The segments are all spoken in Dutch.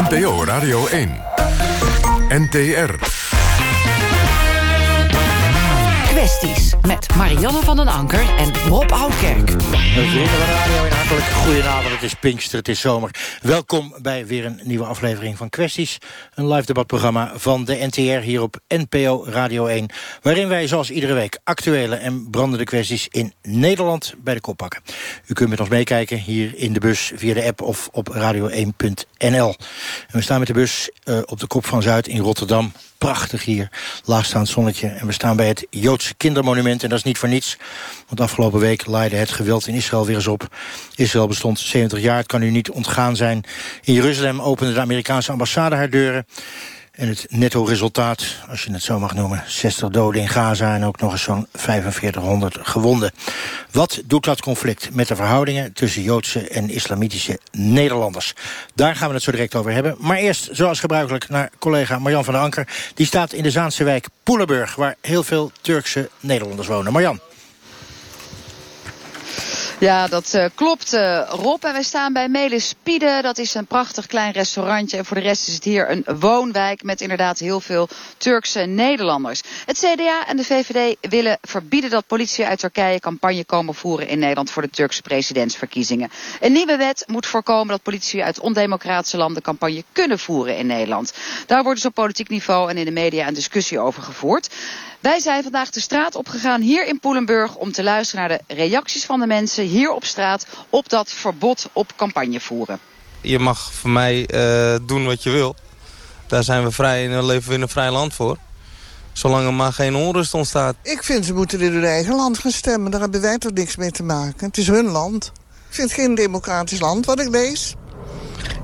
NPO Radio 1. NTR. Met Marianne van den Anker en Rob Oudkerk. Vrienden Radio, hartelijk goedenavond. Het is Pinkster, het is zomer. Welkom bij weer een nieuwe aflevering van Kwesties. Een live debatprogramma van de NTR hier op NPO Radio 1. Waarin wij zoals iedere week actuele en brandende kwesties in Nederland bij de kop pakken. U kunt met ons meekijken hier in de bus via de app of op radio1.nl. we staan met de bus uh, op de kop van Zuid in Rotterdam prachtig hier. Laagstaand zonnetje. En we staan bij het Joodse kindermonument. En dat is niet voor niets. Want afgelopen week laaide het geweld in Israël weer eens op. Israël bestond 70 jaar. Het kan u niet ontgaan zijn. In Jeruzalem opende de Amerikaanse ambassade haar deuren. En het netto resultaat, als je het zo mag noemen... 60 doden in Gaza en ook nog eens zo'n 4500 gewonden. Wat doet dat conflict met de verhoudingen... tussen Joodse en islamitische Nederlanders? Daar gaan we het zo direct over hebben. Maar eerst, zoals gebruikelijk, naar collega Marjan van der Anker. Die staat in de Zaanse wijk Poelenburg... waar heel veel Turkse Nederlanders wonen. Marjan. Ja, dat uh, klopt, uh, Rob. En wij staan bij Melis Pide. Dat is een prachtig klein restaurantje. En voor de rest is het hier een woonwijk met inderdaad heel veel Turkse Nederlanders. Het CDA en de VVD willen verbieden dat politie uit Turkije campagne komen voeren in Nederland voor de Turkse presidentsverkiezingen. Een nieuwe wet moet voorkomen dat politie uit ondemocratische landen campagne kunnen voeren in Nederland. Daar wordt dus op politiek niveau en in de media een discussie over gevoerd. Wij zijn vandaag de straat opgegaan hier in Poelenburg om te luisteren naar de reacties van de mensen hier op straat op dat verbod op campagne voeren. Je mag voor mij uh, doen wat je wil. Daar zijn we vrij en leven we in een vrij land voor. Zolang er maar geen onrust ontstaat. Ik vind ze moeten in hun eigen land gaan stemmen. Daar hebben wij toch niks mee te maken. Het is hun land. Ik vind het geen democratisch land wat ik lees.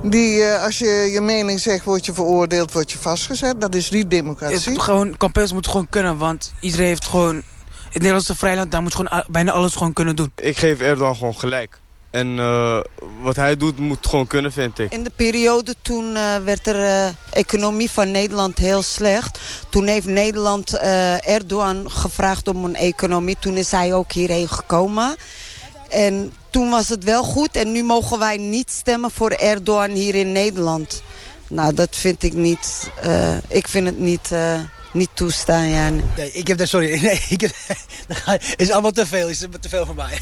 Die, uh, als je je mening zegt, word je veroordeeld, word je vastgezet. Dat is niet democratie. Het gewoon, campagnes moeten gewoon kunnen, want iedereen heeft gewoon... Het Nederlandse vrijland, daar moet gewoon bijna alles gewoon kunnen doen. Ik geef Erdogan gewoon gelijk. En uh, wat hij doet, moet gewoon kunnen, vind ik. In de periode toen uh, werd de uh, economie van Nederland heel slecht. Toen heeft Nederland Erdogan gevraagd om een economie. Toen is hij ook hierheen gekomen. En toen was het wel goed en nu mogen wij niet stemmen voor Erdogan hier in Nederland. Nou, dat vind ik niet... Uh, ik vind het niet... Uh, niet toestaan, ja. Nee, ik heb daar, sorry, nee, ik heb, is allemaal te veel, is te veel voor mij.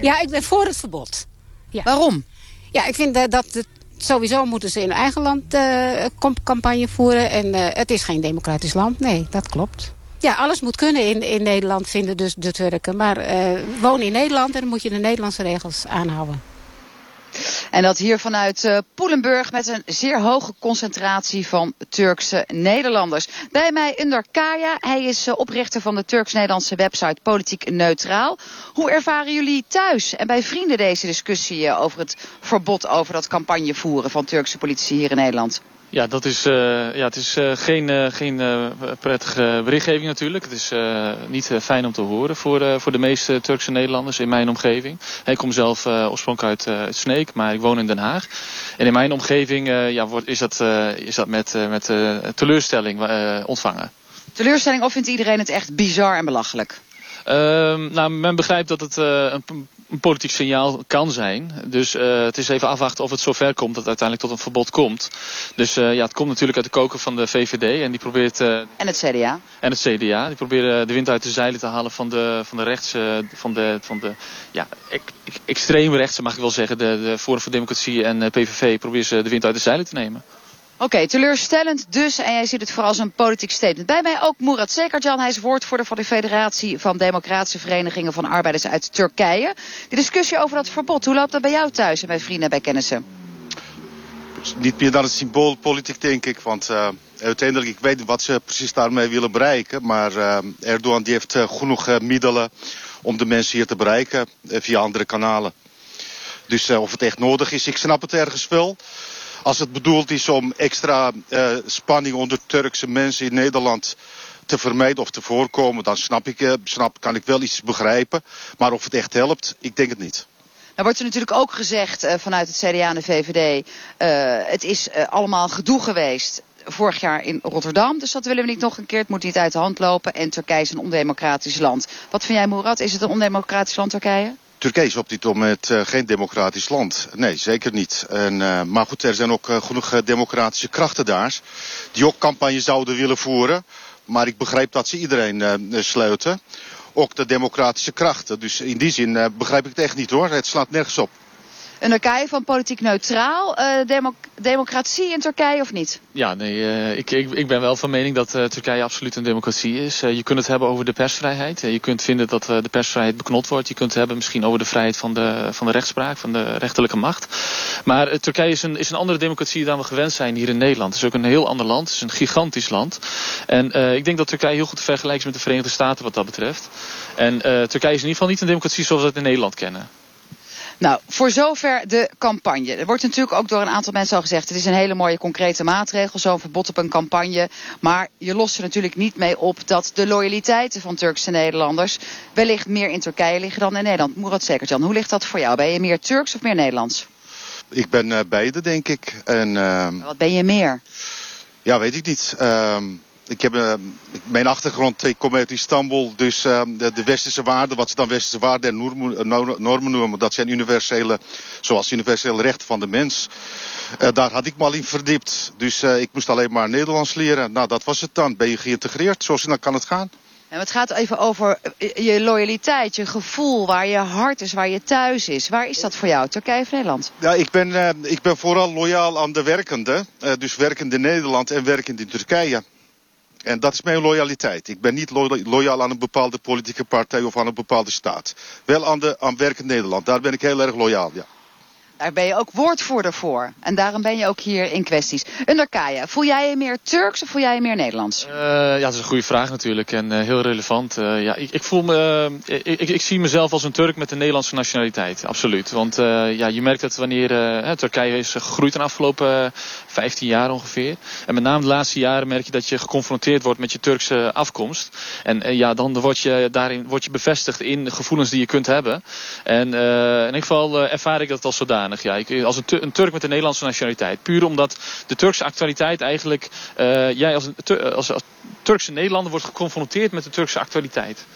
Ja, ik ben voor het verbod. Ja. Waarom? Ja, ik vind dat het, sowieso moeten ze in eigen land uh, campagne voeren. En uh, het is geen democratisch land, nee, dat klopt. Ja, alles moet kunnen in, in Nederland, vinden dus de Turken. Maar uh, woon in Nederland en dan moet je de Nederlandse regels aanhouden. En dat hier vanuit uh, Poelenburg met een zeer hoge concentratie van Turkse Nederlanders. Bij mij Under Kaya. Hij is uh, oprichter van de Turks-Nederlandse website Politiek Neutraal. Hoe ervaren jullie thuis en bij vrienden deze discussie over het verbod over dat campagne voeren van Turkse politici hier in Nederland? Ja, dat is, uh, ja, het is uh, geen, uh, geen prettige berichtgeving natuurlijk. Het is niet fijn om te horen voor, voor de meeste Turkse Nederlanders in mijn omgeving. Ik kom zelf oorspronkelijk uit, uit Sneek, maar ik woon in Den Haag. En in mijn omgeving ja, wordt, is dat, is dat met, met teleurstelling ontvangen. Teleurstelling of vindt iedereen het echt bizar en belachelijk? Ehm, nou, men begrijpt dat het een een politiek signaal kan zijn. Dus uh, het is even afwachten of het zover komt dat uiteindelijk tot een verbod komt. Dus uh, ja, het komt natuurlijk uit de koker van de VVD en die probeert... Uh, en het CDA. En het CDA. Die proberen de wind uit de zeilen te halen van de, van de rechts... van de, van de ja, ek, extreem rechtse mag ik wel zeggen. De, de Forum voor Democratie en PVV proberen ze de wind uit de zeilen te nemen. Oké, teleurstellend dus. En jij ziet het vooral als een politiek statement. Bij mij ook Murat Sekarjan. Hij is woordvoerder van de Federatie van Democratische Verenigingen van Arbeiders uit Turkije. De discussie over dat verbod, hoe loopt dat bij jou thuis en bij vrienden en bij kennissen? Niet meer dan het symboolpolitiek, denk ik. Want uh, uiteindelijk, ik weet wat ze precies daarmee willen bereiken. Maar uh, Erdogan die heeft uh, genoeg middelen om de mensen hier te bereiken via andere kanalen. Dus of het echt nodig is, ik snap het ergens wel. Als het bedoeld is om extra uh, spanning onder Turkse mensen in Nederland te vermijden of te voorkomen, dan snap ik, uh, snap, kan ik wel iets begrijpen. Maar of het echt helpt, ik denk het niet. Nou wordt er natuurlijk ook gezegd uh, vanuit het CDA en de VVD, het is allemaal gedoe geweest vorig jaar in Rotterdam. Dus dat willen we niet nog een keer. Het moet niet uit de hand lopen. En Turkije is een ondemocratisch land. Wat vind jij, Murat? Is het een ondemocratisch land, Turkije? Turkije is op dit moment uh, geen democratisch land. Nee, zeker niet. En, uh, maar goed, er zijn ook uh, genoeg democratische krachten daar. Die ook campagne zouden willen voeren. Maar ik begrijp dat ze iedereen sluiten. Ook de democratische krachten. Dus in die zin begrijp ik het echt niet hoor. Het slaat nergens op. Een Turkije van politiek neutraal. Democ democratie in Turkije of niet? Ja, nee, uh, ik, ik, ik ben wel van mening dat uh, Turkije absoluut een democratie is. je kunt het hebben over de persvrijheid. je kunt vinden dat de persvrijheid beknot wordt. Je kunt het hebben misschien over de vrijheid van de, van de rechtspraak, van de rechterlijke macht. Maar Turkije is een, is een andere democratie dan we gewend zijn hier in Nederland. Het is ook een heel ander land. Het is een gigantisch land. En ik denk dat Turkije heel goed te vergelijken is met de Verenigde Staten wat dat betreft. En Turkije is in ieder geval niet een democratie zoals we het in Nederland kennen. Nou, voor zover de campagne. Er wordt natuurlijk ook door een aantal mensen al gezegd... het is een hele mooie concrete maatregel, zo'n verbod op een campagne. Maar je lost er natuurlijk niet mee op dat de loyaliteiten van Turkse Nederlanders... wellicht meer in Turkije liggen dan in Nederland. Murat Zekertjan, hoe ligt dat voor jou? Ben je meer Turks of meer Nederlands? Ik ben uh, beide, denk ik. En, uh... Wat ben je meer? Ja, weet ik niet. Uh... Ik heb uh, mijn achtergrond, ik kom uit Istanbul, dus uh, de, de, westerse waarden, wat ze dan westerse waarden en normen noemen, dat zijn universele, zoals universele rechten van de mens. Uh, daar had ik me al in verdiept, dus ik moest alleen maar Nederlands leren. Nou, dat was het dan. Ben je geïntegreerd? Zo snel kan het gaan. En het gaat even over je loyaliteit, je gevoel, waar je hart is, waar je thuis is. Waar is dat voor jou, Turkije of Nederland? Ja, ik ben, ik ben vooral loyaal aan de werkenden. dus werkend in Nederland en werkend in Turkije. En dat is mijn loyaliteit. Ik ben niet loyaal aan een bepaalde politieke partij of aan een bepaalde staat. Wel aan, de, aan werkend Nederland. Daar ben ik heel erg loyaal, ja. Daar ben je ook woordvoerder voor. En daarom ben je ook hier in kwesties. Underkaya, voel jij je meer Turks of voel jij je meer Nederlands? Uh, ja, dat is een goede vraag natuurlijk en uh, heel relevant. Uh, ja, ik, ik, voel me, ik, ik, zie mezelf als een Turk met een Nederlandse nationaliteit, absoluut. Want ja, je merkt dat wanneer Turkije is gegroeid in de afgelopen 15 jaar ongeveer. En met name de laatste jaren merk je dat je geconfronteerd wordt met je Turkse afkomst. En ja, dan word je daarin word je bevestigd in gevoelens die je kunt hebben. En in ieder geval ervaar ik dat als zodanig. Als een, Turk met een Nederlandse nationaliteit. Puur omdat de Turkse actualiteit eigenlijk... Uh, jij als, als, als Turkse Nederlander wordt geconfronteerd met de Turkse actualiteit.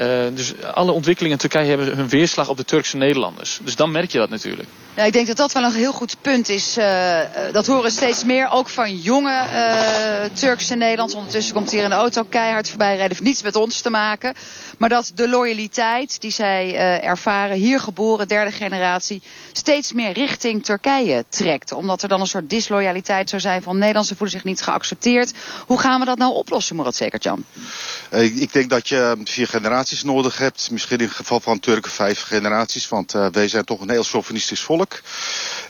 Uh, dus alle ontwikkelingen in Turkije hebben hun weerslag op de Turkse Nederlanders. Dus dan merk je dat natuurlijk. Ja, ik denk dat dat wel een heel goed punt is. Uh, dat horen steeds meer, ook van jonge uh, Turkse Nederlanders. Ondertussen komt hier een auto keihard voorbij rijden. Heeft niets met ons te maken. Maar dat de loyaliteit die zij ervaren, hier geboren, derde generatie... steeds meer richting Turkije trekt. Omdat er dan een soort disloyaliteit zou zijn van Nederlandse voelen zich niet geaccepteerd. Hoe gaan we dat nou oplossen, Murat Zekertjan? ik denk dat je vier generaties nodig hebt. Misschien in het geval van Turken vijf generaties. Want wij zijn toch een heel chauvinistisch volk.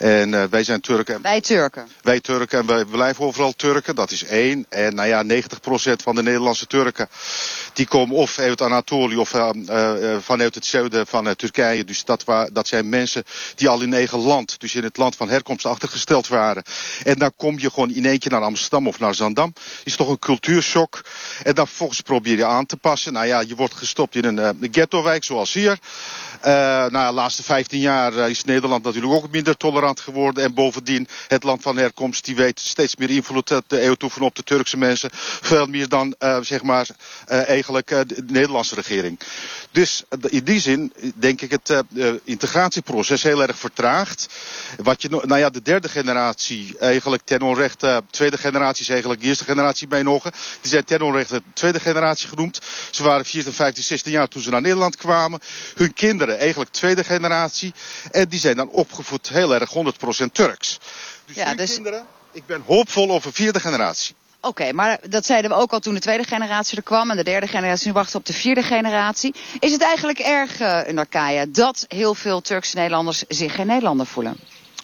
En uh, wij zijn Turken. Wij Turken. Wij Turken en wij blijven overal Turken. Dat is één. En nou ja, 90% van de Nederlandse Turken die komen of uit Anatolië of uh, uh, vanuit het zuiden van Turkije. Dus dat, dat zijn mensen die al in eigen land, dus in het land van herkomst achtergesteld waren. En dan kom je gewoon in eentje naar Amsterdam of naar Zandam. Is toch een cultuurshock. En dan vervolgens probeer je aan te passen. Nou ja, je wordt gestopt in een ghettowijk zoals hier. Uh, nou ja, de laatste 15 jaar is Nederland natuurlijk ook minder tolerant geworden. En bovendien, het land van herkomst, die weet steeds meer invloed te uitoefenen op de Turkse mensen. Veel meer dan, uh, zeg maar, eigenlijk de Nederlandse regering. Dus in die zin denk ik het integratieproces heel erg vertraagd. Wat je, nou ja, de derde generatie eigenlijk ten onrechte, tweede generatie is eigenlijk de eerste generatie bij nog. Die zijn ten onrechte tweede generatie genoemd. Ze waren 14, 15, 16 jaar toen ze naar Nederland kwamen. Hun kinderen eigenlijk tweede generatie. En die zijn dan opgevoed heel erg 100% Turks. Dus ja, dus... kinderen, ik ben hoopvol over vierde generatie. Oké, okay, maar dat zeiden we ook al toen de tweede generatie er kwam... en de derde generatie nu wachten op de vierde generatie. Is het eigenlijk erg, uh, in Turkije, dat heel veel Turkse Nederlanders zich geen Nederlander voelen?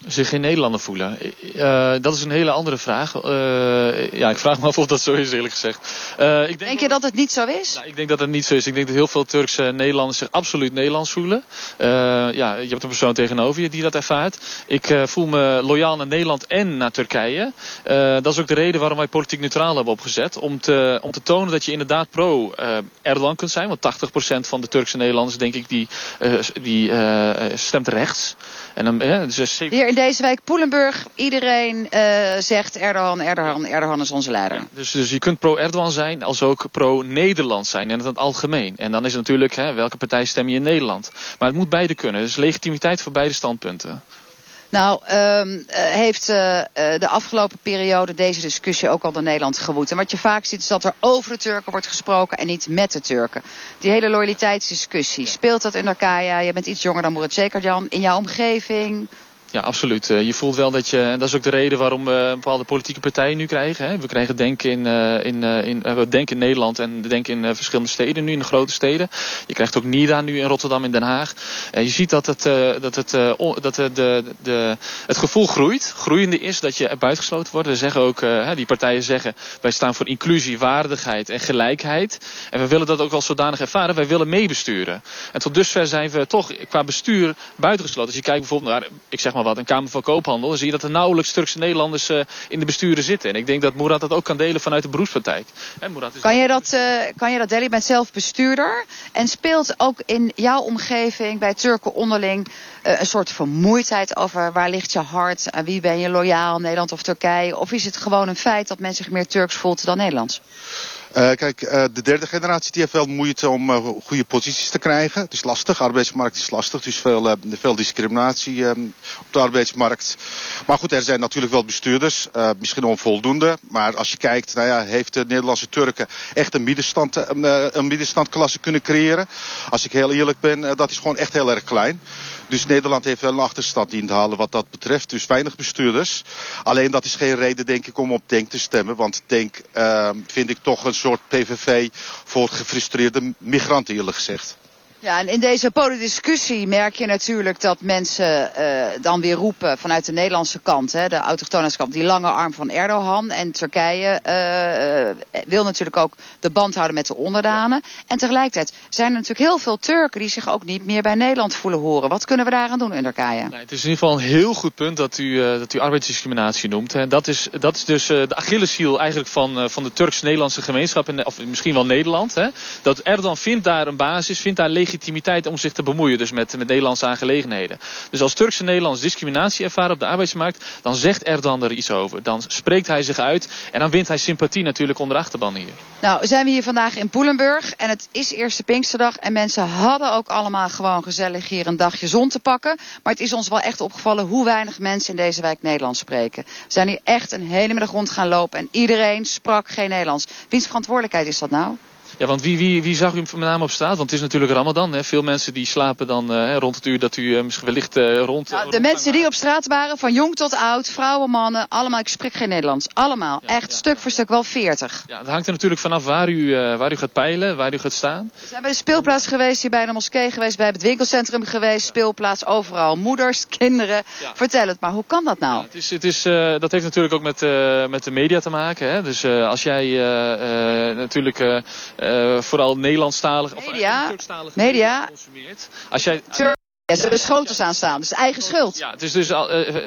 Zich geen Nederlander voelen? Uh, dat is een hele andere vraag. Uh, ja, ik vraag me af of dat zo is, eerlijk gezegd. Uh, ik denk, denk, je dat het niet zo is? Nou, ik denk dat het niet zo is. Ik denk dat heel veel Turkse Nederlanders zich absoluut Nederlands voelen. ja, je hebt een persoon tegenover je die dat ervaart. Ik voel me loyaal naar Nederland en naar Turkije. dat is ook de reden waarom wij politiek neutraal hebben opgezet. Om te, om te tonen dat je inderdaad pro-Erdogan kunt zijn. Want 80% van de Turkse Nederlanders, denk ik, die, die stemt rechts. En dan, hè, dus, Hier in deze wijk Poelenburg, iedereen uh, zegt Erdogan, Erdogan, Erdogan is onze leider. Ja, dus, dus je kunt pro-Erdogan zijn, als ook pro-Nederland zijn in het algemeen. En dan is het natuurlijk, hè, welke partij stem je in Nederland? Maar het moet beide kunnen, dus legitimiteit voor beide standpunten. Nou, um, heeft uh, de afgelopen periode deze discussie ook al door Nederland gewoed. En wat je vaak ziet is dat er over de Turken wordt gesproken en niet met de Turken. Die hele loyaliteitsdiscussie, speelt dat in Turkije? Je bent iets jonger dan Murat Zekerjan. In jouw omgeving, ja, absoluut. Je voelt wel dat je, en dat is ook de reden waarom we bepaalde politieke partijen nu krijgen. Hè. We krijgen Denk in, in, in, we Denk in Nederland en Denk in verschillende steden nu, in de grote steden. Je krijgt ook NIDA nu in Rotterdam en Den Haag. En je ziet dat het, dat het, dat de, de, het gevoel groeit. Groeiende is dat je buitengesloten wordt. We zeggen ook, die partijen zeggen, wij staan voor inclusie, waardigheid en gelijkheid. En we willen dat ook als zodanig ervaren. Wij willen meebesturen. En tot dusver zijn we toch qua bestuur buitengesloten. Als je kijkt bijvoorbeeld naar, ik zeg maar wat, een Kamer van Koophandel... dan zie je dat er nauwelijks Turkse Nederlanders uh, in de besturen zitten. En ik denk dat Murat dat ook kan delen vanuit de beroepspraktijk. En Murat is kan, je dat, uh, kan je dat delen? Je bent zelf bestuurder. En speelt ook in jouw omgeving bij Turken onderling... Uh, een soort vermoeidheid over waar ligt je hart... aan wie ben je loyaal, Nederland of Turkije? Of is het gewoon een feit dat men zich meer Turks voelt dan Nederlands? Uh, kijk, uh, de derde generatie die heeft wel moeite om uh, goede posities te krijgen. Het is lastig, de arbeidsmarkt is lastig. Dus veel, veel discriminatie op de arbeidsmarkt. Maar goed, er zijn natuurlijk wel bestuurders. misschien onvoldoende. Maar als je kijkt, nou ja, heeft de Nederlandse Turken echt een, middenstand, een middenstandklasse kunnen creëren? Als ik heel eerlijk ben, dat is gewoon echt heel erg klein. Dus Nederland heeft wel een achterstand in te halen wat dat betreft. Dus weinig bestuurders. Alleen dat is geen reden denk ik om op Denk te stemmen. Want Denk uh, vind ik toch een soort PVV voor gefrustreerde migranten eerlijk gezegd. Ja, en in deze discussie merk je natuurlijk dat mensen uh, dan weer roepen vanuit de Nederlandse kant, hè, de autochtonenskant, die lange arm van Erdogan. En Turkije uh, uh, wil natuurlijk ook de band houden met de onderdanen. En tegelijkertijd zijn er natuurlijk heel veel Turken die zich ook niet meer bij Nederland voelen horen. Wat kunnen we daaraan doen in Turkije? Nee, het is in ieder geval een heel goed punt dat u, dat u arbeidsdiscriminatie noemt. Hè. Dat, is, dat is dus de Achilleshiel eigenlijk van, van de Turks-Nederlandse gemeenschap, in, of misschien wel Nederland. Hè. Dat Erdogan vindt daar een basis, vindt daar legitimiteit om zich te bemoeien dus met, met Nederlandse aangelegenheden. Dus als Turkse Nederlanders discriminatie ervaren op de arbeidsmarkt, dan zegt Erdogan er iets over. Dan spreekt hij zich uit en dan wint hij sympathie natuurlijk onder achterban hier. Nou, zijn we hier vandaag in Poelenburg en het is eerste Pinksterdag en mensen hadden ook allemaal gewoon gezellig hier een dagje zon te pakken. Maar het is ons wel echt opgevallen hoe weinig mensen in deze wijk Nederlands spreken. We zijn hier echt een hele middag rond gaan lopen en iedereen sprak geen Nederlands. Wiens verantwoordelijkheid is dat nou? Ja, want wie, wie, wie zag u met name op straat? Want het is natuurlijk Ramadan. Hè? Veel mensen die slapen dan uh, rond het uur dat u uh, misschien wellicht uh, rond... Nou, de mensen die op straat waren, van jong tot oud, vrouwen, mannen, allemaal, ik spreek geen Nederlands. Allemaal, ja, echt ja. stuk voor stuk, wel veertig. Ja, dat hangt er natuurlijk vanaf waar u, waar u gaat peilen, waar u gaat staan. We zijn bij de speelplaats geweest, hier bij de moskee geweest, bij het winkelcentrum geweest, speelplaats, overal. Moeders, kinderen, vertel het maar, hoe kan dat nou? het is, het is, dat heeft natuurlijk ook met, met de media te maken. Hè? Dus als jij natuurlijk vooral Nederlandstalig media, of Turkstalig media consumeert. Als jij ja, ze hebben schotels aan staan, dus eigen schuld. Ja, het is dus, uh,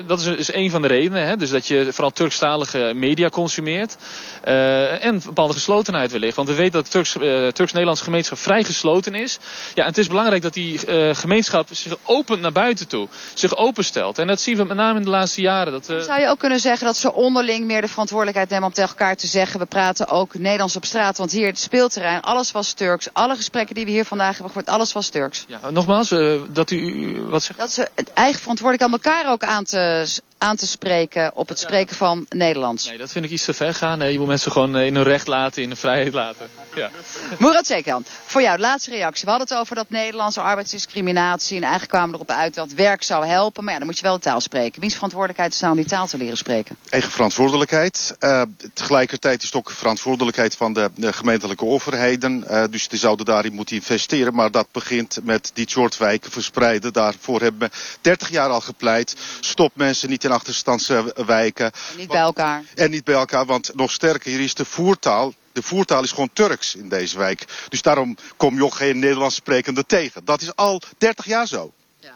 dat is dus een van de redenen. Hè? Dus dat je vooral Turkstalige media consumeert. Uh, en bepaalde geslotenheid wellicht. Want we weten dat de Turks, uh, Turks-Nederlandse gemeenschap vrij gesloten is. Ja, en het is belangrijk dat die gemeenschap zich opent naar buiten toe. Zich openstelt. En dat zien we met name in de laatste jaren. Dat, Zou je ook kunnen zeggen dat ze onderling meer de verantwoordelijkheid nemen om tegen elkaar te zeggen. We praten ook Nederlands op straat. Want hier het speelterrein, alles was Turks. Alle gesprekken die we hier vandaag hebben gehoord, alles was Turks. Ja, nogmaals, dat u wat? Dat ze het eigen verantwoordelijk aan elkaar ook aan te, aan te spreken op het spreken van Nederlands. Nee, dat vind ik iets te ver gaan. Nee, je moet mensen gewoon in hun recht laten, in hun vrijheid laten. Ja. Murat Zekan, voor jou, laatste reactie. We hadden het over dat Nederlandse arbeidsdiscriminatie. En eigenlijk kwamen we erop uit dat werk zou helpen. Maar ja, dan moet je wel de taal spreken. Wiens verantwoordelijkheid is nou om die taal te leren spreken? Eigen verantwoordelijkheid. Uh, tegelijkertijd is het ook verantwoordelijkheid van de, de gemeentelijke overheden. Uh, dus die zouden daarin moeten investeren. Maar dat begint met die soort wijken verspreiden. Daarvoor hebben we 30 jaar al gepleit. Stop mensen niet in achterstandswijken. En niet bij elkaar. En niet bij elkaar, want nog sterker, hier is de voertaal de voertaal is gewoon Turks in deze wijk. Dus daarom kom je ook geen Nederlands sprekende tegen. Dat is al 30 jaar zo.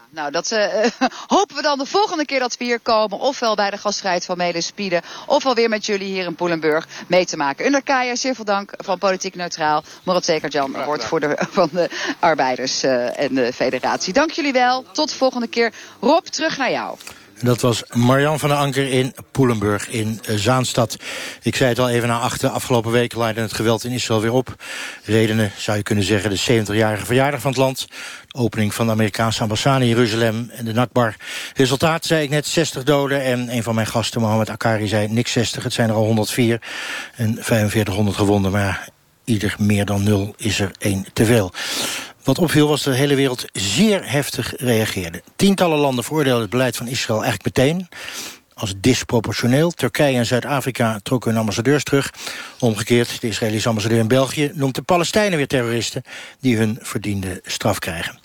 Nou, dat eh, hopen we dan de volgende keer dat we hier komen. Ofwel bij de gasstrijd van Melis Spieden. Ofwel weer met jullie hier in Poelenburg mee te maken. Under Kaya, zeer veel dank van Politiek Neutraal. Wordt voor de, van de arbeiders eh, en de federatie. Dank jullie wel. Tot de volgende keer. Rob, terug naar jou. Dat was Marjan van der Anker in Poelenburg in eh, Zaanstad. Ik zei het al even na achter. Afgelopen week leidde het geweld in Israël weer op. Redenen zou je kunnen zeggen de 70-jarige verjaardag van het land. Opening van de Amerikaanse ambassade in Jeruzalem en de Nakbar. Resultaat zei ik net 60 doden. En een van mijn gasten, Mohammed Akari, zei niks 60. Het zijn er al 104 en 4500 gewonden. Maar ieder meer dan nul is er één te veel. Wat opviel was dat de hele wereld zeer heftig reageerde. Tientallen landen veroordeelden het beleid van Israël eigenlijk meteen als disproportioneel. Turkije en Zuid-Afrika trokken hun ambassadeurs terug. Omgekeerd, de Israëlische ambassadeur in België noemt de Palestijnen weer terroristen die hun verdiende straf krijgen.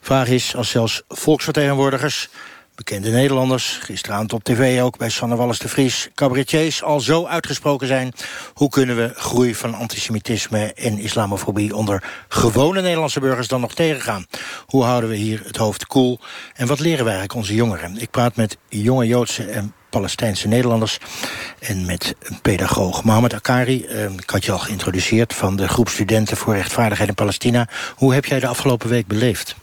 Vraag is, als zelfs volksvertegenwoordigers bekende Nederlanders, gisteravond op tv ook bij Sanne Wallis de Vries, cabaretiers al zo uitgesproken zijn. Hoe kunnen we groei van antisemitisme en islamofobie onder gewone Nederlandse burgers dan nog tegengaan? Hoe houden we hier het hoofd koel? En wat leren wij eigenlijk onze jongeren? Ik praat met jonge Joodse en Palestijnse Nederlanders. En met een pedagoog, Mohammed Akari. Eh, ik had je al geïntroduceerd van de groep studenten voor rechtvaardigheid in Palestina. Hoe heb jij de afgelopen week beleefd?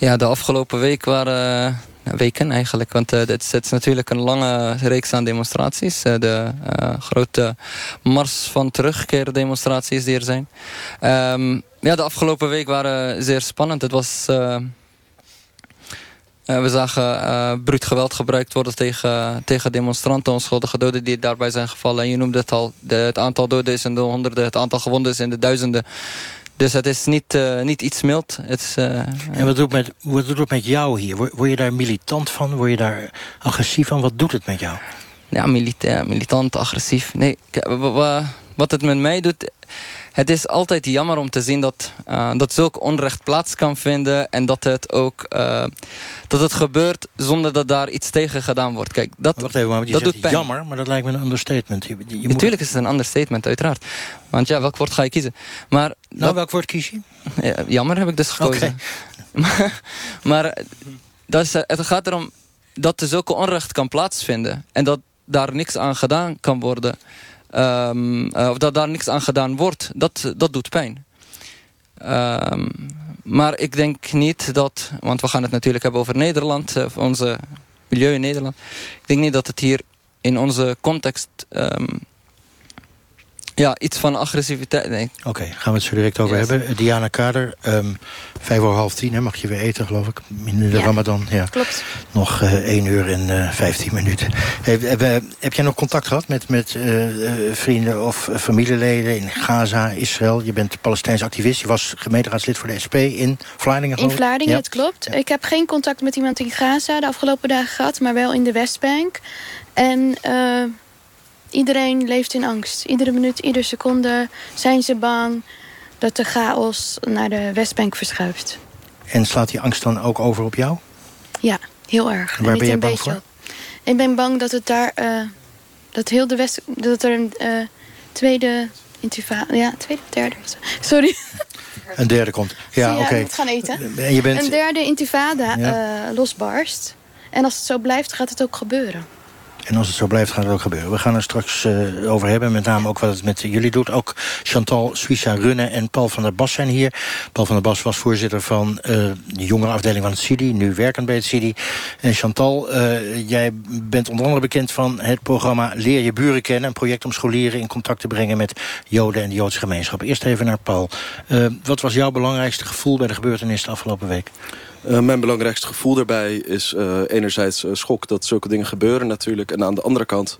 Ja, de afgelopen week waren uh, weken eigenlijk. Want het, is, natuurlijk een lange reeks aan demonstraties. Uh, de grote mars van terugkeer demonstraties die er zijn. Um, ja, de afgelopen week waren zeer spannend. Het was... we zagen bruut geweld gebruikt worden tegen, tegen demonstranten, onschuldige doden die daarbij zijn gevallen. En je noemde het al, het aantal doden is in de honderden, het aantal gewonden is in de duizenden. Dus het is niet, uh, niet iets mild. Het is, uh, en wat doet, met, wat doet het met jou hier? Word, word, je daar militant van? Word je daar agressief van? Wat doet het met jou? Ja, milita militant, agressief. Nee, wat het met mij doet het is altijd jammer om te zien dat, uh, dat zulk onrecht plaats kan vinden. En dat het ook uh, dat het gebeurt zonder dat daar iets tegen gedaan wordt. Kijk, dat, Wacht even, maar je dat doet pijn. jammer, maar dat lijkt me een understatement. Je, je Natuurlijk moet... is het een understatement, uiteraard. Want ja, welk woord ga je kiezen? Maar nou, dat... welk woord kies je? Ja, jammer heb ik dus gekozen. Okay. maar dat is, het gaat erom dat er zulke onrecht kan plaatsvinden. En dat daar niks aan gedaan kan worden. Um, of dat daar niks aan gedaan wordt, dat, dat doet pijn. Um, maar ik denk niet dat, want we gaan het natuurlijk hebben over Nederland, uh, onze milieu in Nederland. Ik denk niet dat het hier in onze context um, ja, iets van agressiviteit. Nee. Oké, gaan we het zo direct over hebben. Diana Kader, um, vijf uur half tien hè, mag je weer eten, geloof ik. In de ja, Ramadan. Ja, klopt. Nog uh, één uur en uh, vijftien minuten. Heb, heb, heb, jij nog contact gehad met, met uh, vrienden of familieleden in Gaza, Israël? Je bent Palestijns activist. Je was gemeenteraadslid voor de SP in Vlaardingen. In Vlaardingen, ja. het klopt. Ja. Ik heb geen contact met iemand in Gaza de afgelopen dagen gehad, maar wel in de Westbank. En Iedereen leeft in angst. Iedere minuut, iedere seconde zijn ze bang dat de chaos naar de Westbank verschuift. En slaat die angst dan ook over op jou? Ja, heel erg. En waar ben je bang beetje... voor? Ik ben bang dat het daar... Uh, dat heel de West... Dat er een uh, tweede intifada... Ja, tweede, derde... Sorry. Een derde komt. Ja, oké. Okay. gaan eten. En je bent... Een derde intifada ja. uh, losbarst. En als het zo blijft, gaat het ook gebeuren. En als het zo blijft, gaat het ook gebeuren. We gaan er straks uh, over hebben, met name ook wat het met jullie doet. Ook Chantal Suissa Runne en Paul van der Bas zijn hier. Paul van der Bas was voorzitter van uh, de jongere afdeling van het CIDI, nu werkend bij het CIDI. En Chantal, uh, jij bent onder andere bekend van het programma Leer je buren kennen. Een project om scholieren in contact te brengen met Joden en de Joodse gemeenschap. Eerst even naar Paul. wat was jouw belangrijkste gevoel bij de gebeurtenissen de afgelopen week? Uh, mijn belangrijkste gevoel daarbij is uh, enerzijds uh, schok dat zulke dingen gebeuren natuurlijk. En aan de andere kant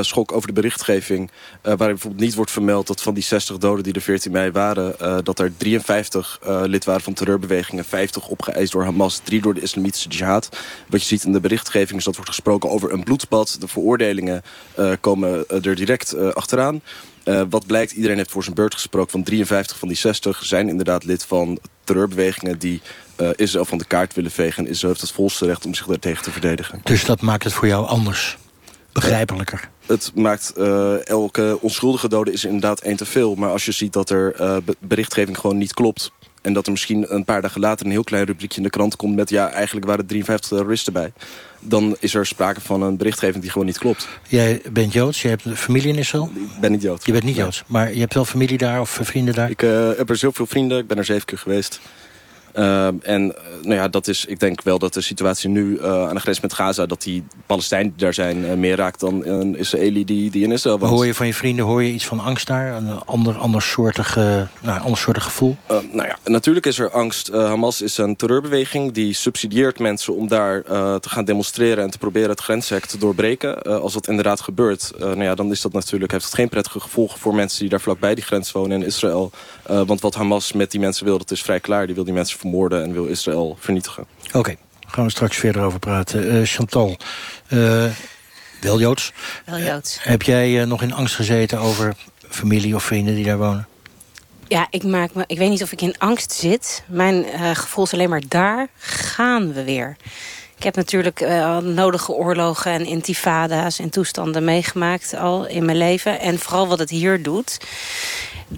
schok over de berichtgeving. waarin bijvoorbeeld niet wordt vermeld dat van die 60 doden die er 14 mei waren... dat er 53 lid waren van terreurbewegingen, 50 opgeëist door Hamas... drie door de islamitische jihad. Wat je ziet in de berichtgeving is dat wordt gesproken over een bloedbad. De veroordelingen komen er direct achteraan. Wat blijkt, iedereen heeft voor zijn beurt gesproken. Van 53 van die 60 zijn inderdaad lid van terreurbewegingen... die uh, Israël van de kaart willen vegen. En Israël heeft het volste recht om zich daartegen te verdedigen. Dus dat maakt het voor jou anders? Begrijpelijker? het maakt uh, elke onschuldige dode is inderdaad één te veel. Maar als je ziet dat er uh, berichtgeving gewoon niet klopt... En dat er misschien een paar dagen later een heel klein rubriekje in de krant komt met... ja, eigenlijk waren 53 terroristen bij. Dan is er sprake van een berichtgeving die gewoon niet klopt. Jij bent Joods, je hebt een familie in Israël? Ik ben niet Joods. Je bent niet Joods, maar je hebt wel familie daar of vrienden daar? Ik heb er zoveel vrienden, ik ben er zeven keer geweest. Uh, en nou ja, dat is, ik denk wel dat de situatie nu uh, aan de grens met Gaza... dat die Palestijnen die daar zijn uh, meer raakt dan een Israëli die, die in Israël was. Hoor je van je vrienden hoor je iets van angst daar? Een ander, ander, soortig, nou, ander soortig gevoel? nou ja, natuurlijk is er angst. Hamas is een terreurbeweging die subsidieert mensen... om daar te gaan demonstreren en te proberen het grenshek te doorbreken. als dat inderdaad gebeurt, nou ja, dan is dat natuurlijk, heeft het geen prettige gevolgen... voor mensen die daar vlakbij die grens wonen in Israël. want wat Hamas met die mensen wil, dat is vrij klaar. Die wil die mensen vermoorden en wil Israël vernietigen. Oké, okay. gaan we straks verder over praten. Uh, Chantal, uh, wel Joods. Wel Joods. Uh, heb jij nog in angst gezeten over familie of vrienden die daar wonen? Ja, ik, maak me, ik weet niet of ik in angst zit. Mijn gevoel is alleen maar daar gaan we weer. Ik heb natuurlijk uh, nodige oorlogen en intifada's en toestanden meegemaakt al in mijn leven. En vooral wat het hier doet.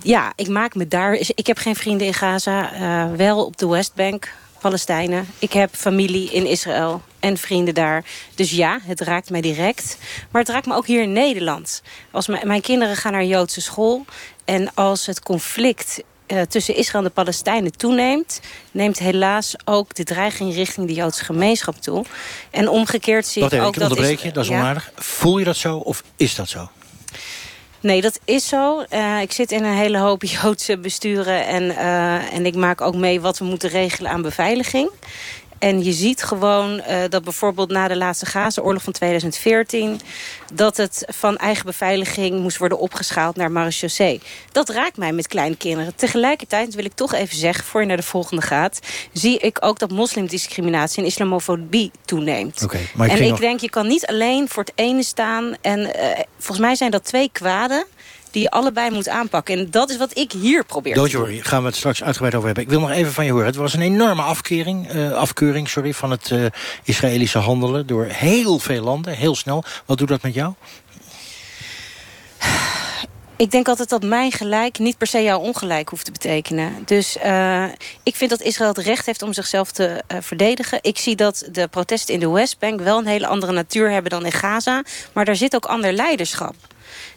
Ja, ik maak me daar... Ik heb geen vrienden in Gaza, uh, wel op de Westbank, Palestijnen. Ik heb familie in Israël en vrienden daar. Dus ja, het raakt mij direct. Maar het raakt me ook hier in Nederland. Als mijn kinderen gaan naar Joodse school... en als het conflict uh, tussen Israël en de Palestijnen toeneemt... neemt helaas ook de dreiging richting de Joodse gemeenschap toe. En omgekeerd zie ik ook ik dat... onderbreek je, dat is ja? onaardig. Voel je dat zo of is dat zo? Nee, dat is zo. Uh, ik zit in een hele hoop Joodse besturen... En, uh, en ik maak ook mee wat we moeten regelen aan beveiliging. En je ziet gewoon uh, dat bijvoorbeeld na de laatste Gaza-oorlog van 2014... dat het van eigen beveiliging moest worden opgeschaald naar marechaussee. Dat raakt mij met kleine kinderen. Tegelijkertijd wil ik toch even zeggen, voor je naar de volgende gaat... zie ik ook dat moslimdiscriminatie en islamofobie toeneemt. Okay, ik en ik nog... denk, je kan niet alleen voor het ene staan. En uh, volgens mij zijn dat twee kwaden die je allebei moet aanpakken. En dat is wat ik hier probeer Don't worry, gaan we het straks uitgebreid over hebben. Ik wil nog even van je horen. Het was een enorme afkering, uh, afkeuring sorry, van het uh, Israëlische handelen... door heel veel landen, heel snel. Wat doet dat met jou? Ik denk altijd dat mijn gelijk niet per se jouw ongelijk hoeft te betekenen. Dus uh, ik vind dat Israël het recht heeft om zichzelf te uh, verdedigen. Ik zie dat de protesten in de Westbank wel een hele andere natuur hebben dan in Gaza. Maar daar zit ook ander leiderschap.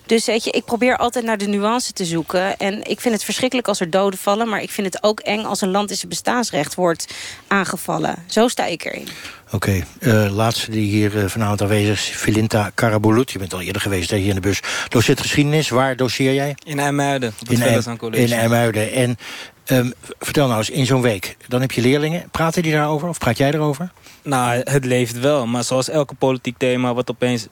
Dus weet je, ik probeer altijd naar de nuance te zoeken. En ik vind het verschrikkelijk als er doden vallen. Maar ik vind het ook eng als een land in zijn bestaansrecht wordt aangevallen. Zo sta ik erin. Oké, okay. uh, laatste die hier uh, vanavond aanwezig is, Filinta Karabulut. Je bent al eerder geweest hè, hier in de bus. Docent geschiedenis, waar doseer jij? In IJmuiden, op het in, IJm in IJmuiden. En um, vertel nou eens, in zo'n week, dan heb je leerlingen. Praten die daarover of praat jij erover? Nou, het leeft wel. Maar zoals elke politiek thema wat opeens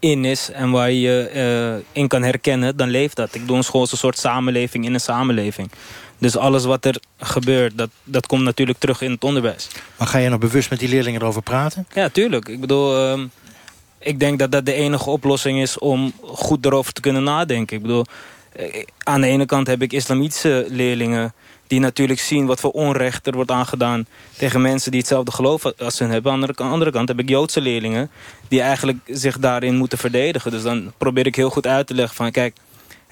in is en waar je uh, in kan herkennen, dan leeft dat. Ik doe een school als een soort samenleving in een samenleving. Dus alles wat er gebeurt, dat, dat komt natuurlijk terug in het onderwijs. Maar ga je nog bewust met die leerlingen erover praten? Ja, tuurlijk. Ik bedoel, um, ik denk dat dat de enige oplossing is om goed erover te kunnen nadenken. Ik bedoel, aan de ene kant heb ik islamitische leerlingen die natuurlijk zien wat voor onrecht er wordt aangedaan... tegen mensen die hetzelfde geloof als hun hebben. Aan de andere kant heb ik Joodse leerlingen... die eigenlijk zich daarin moeten verdedigen. Dus dan probeer ik heel goed uit te leggen van... kijk,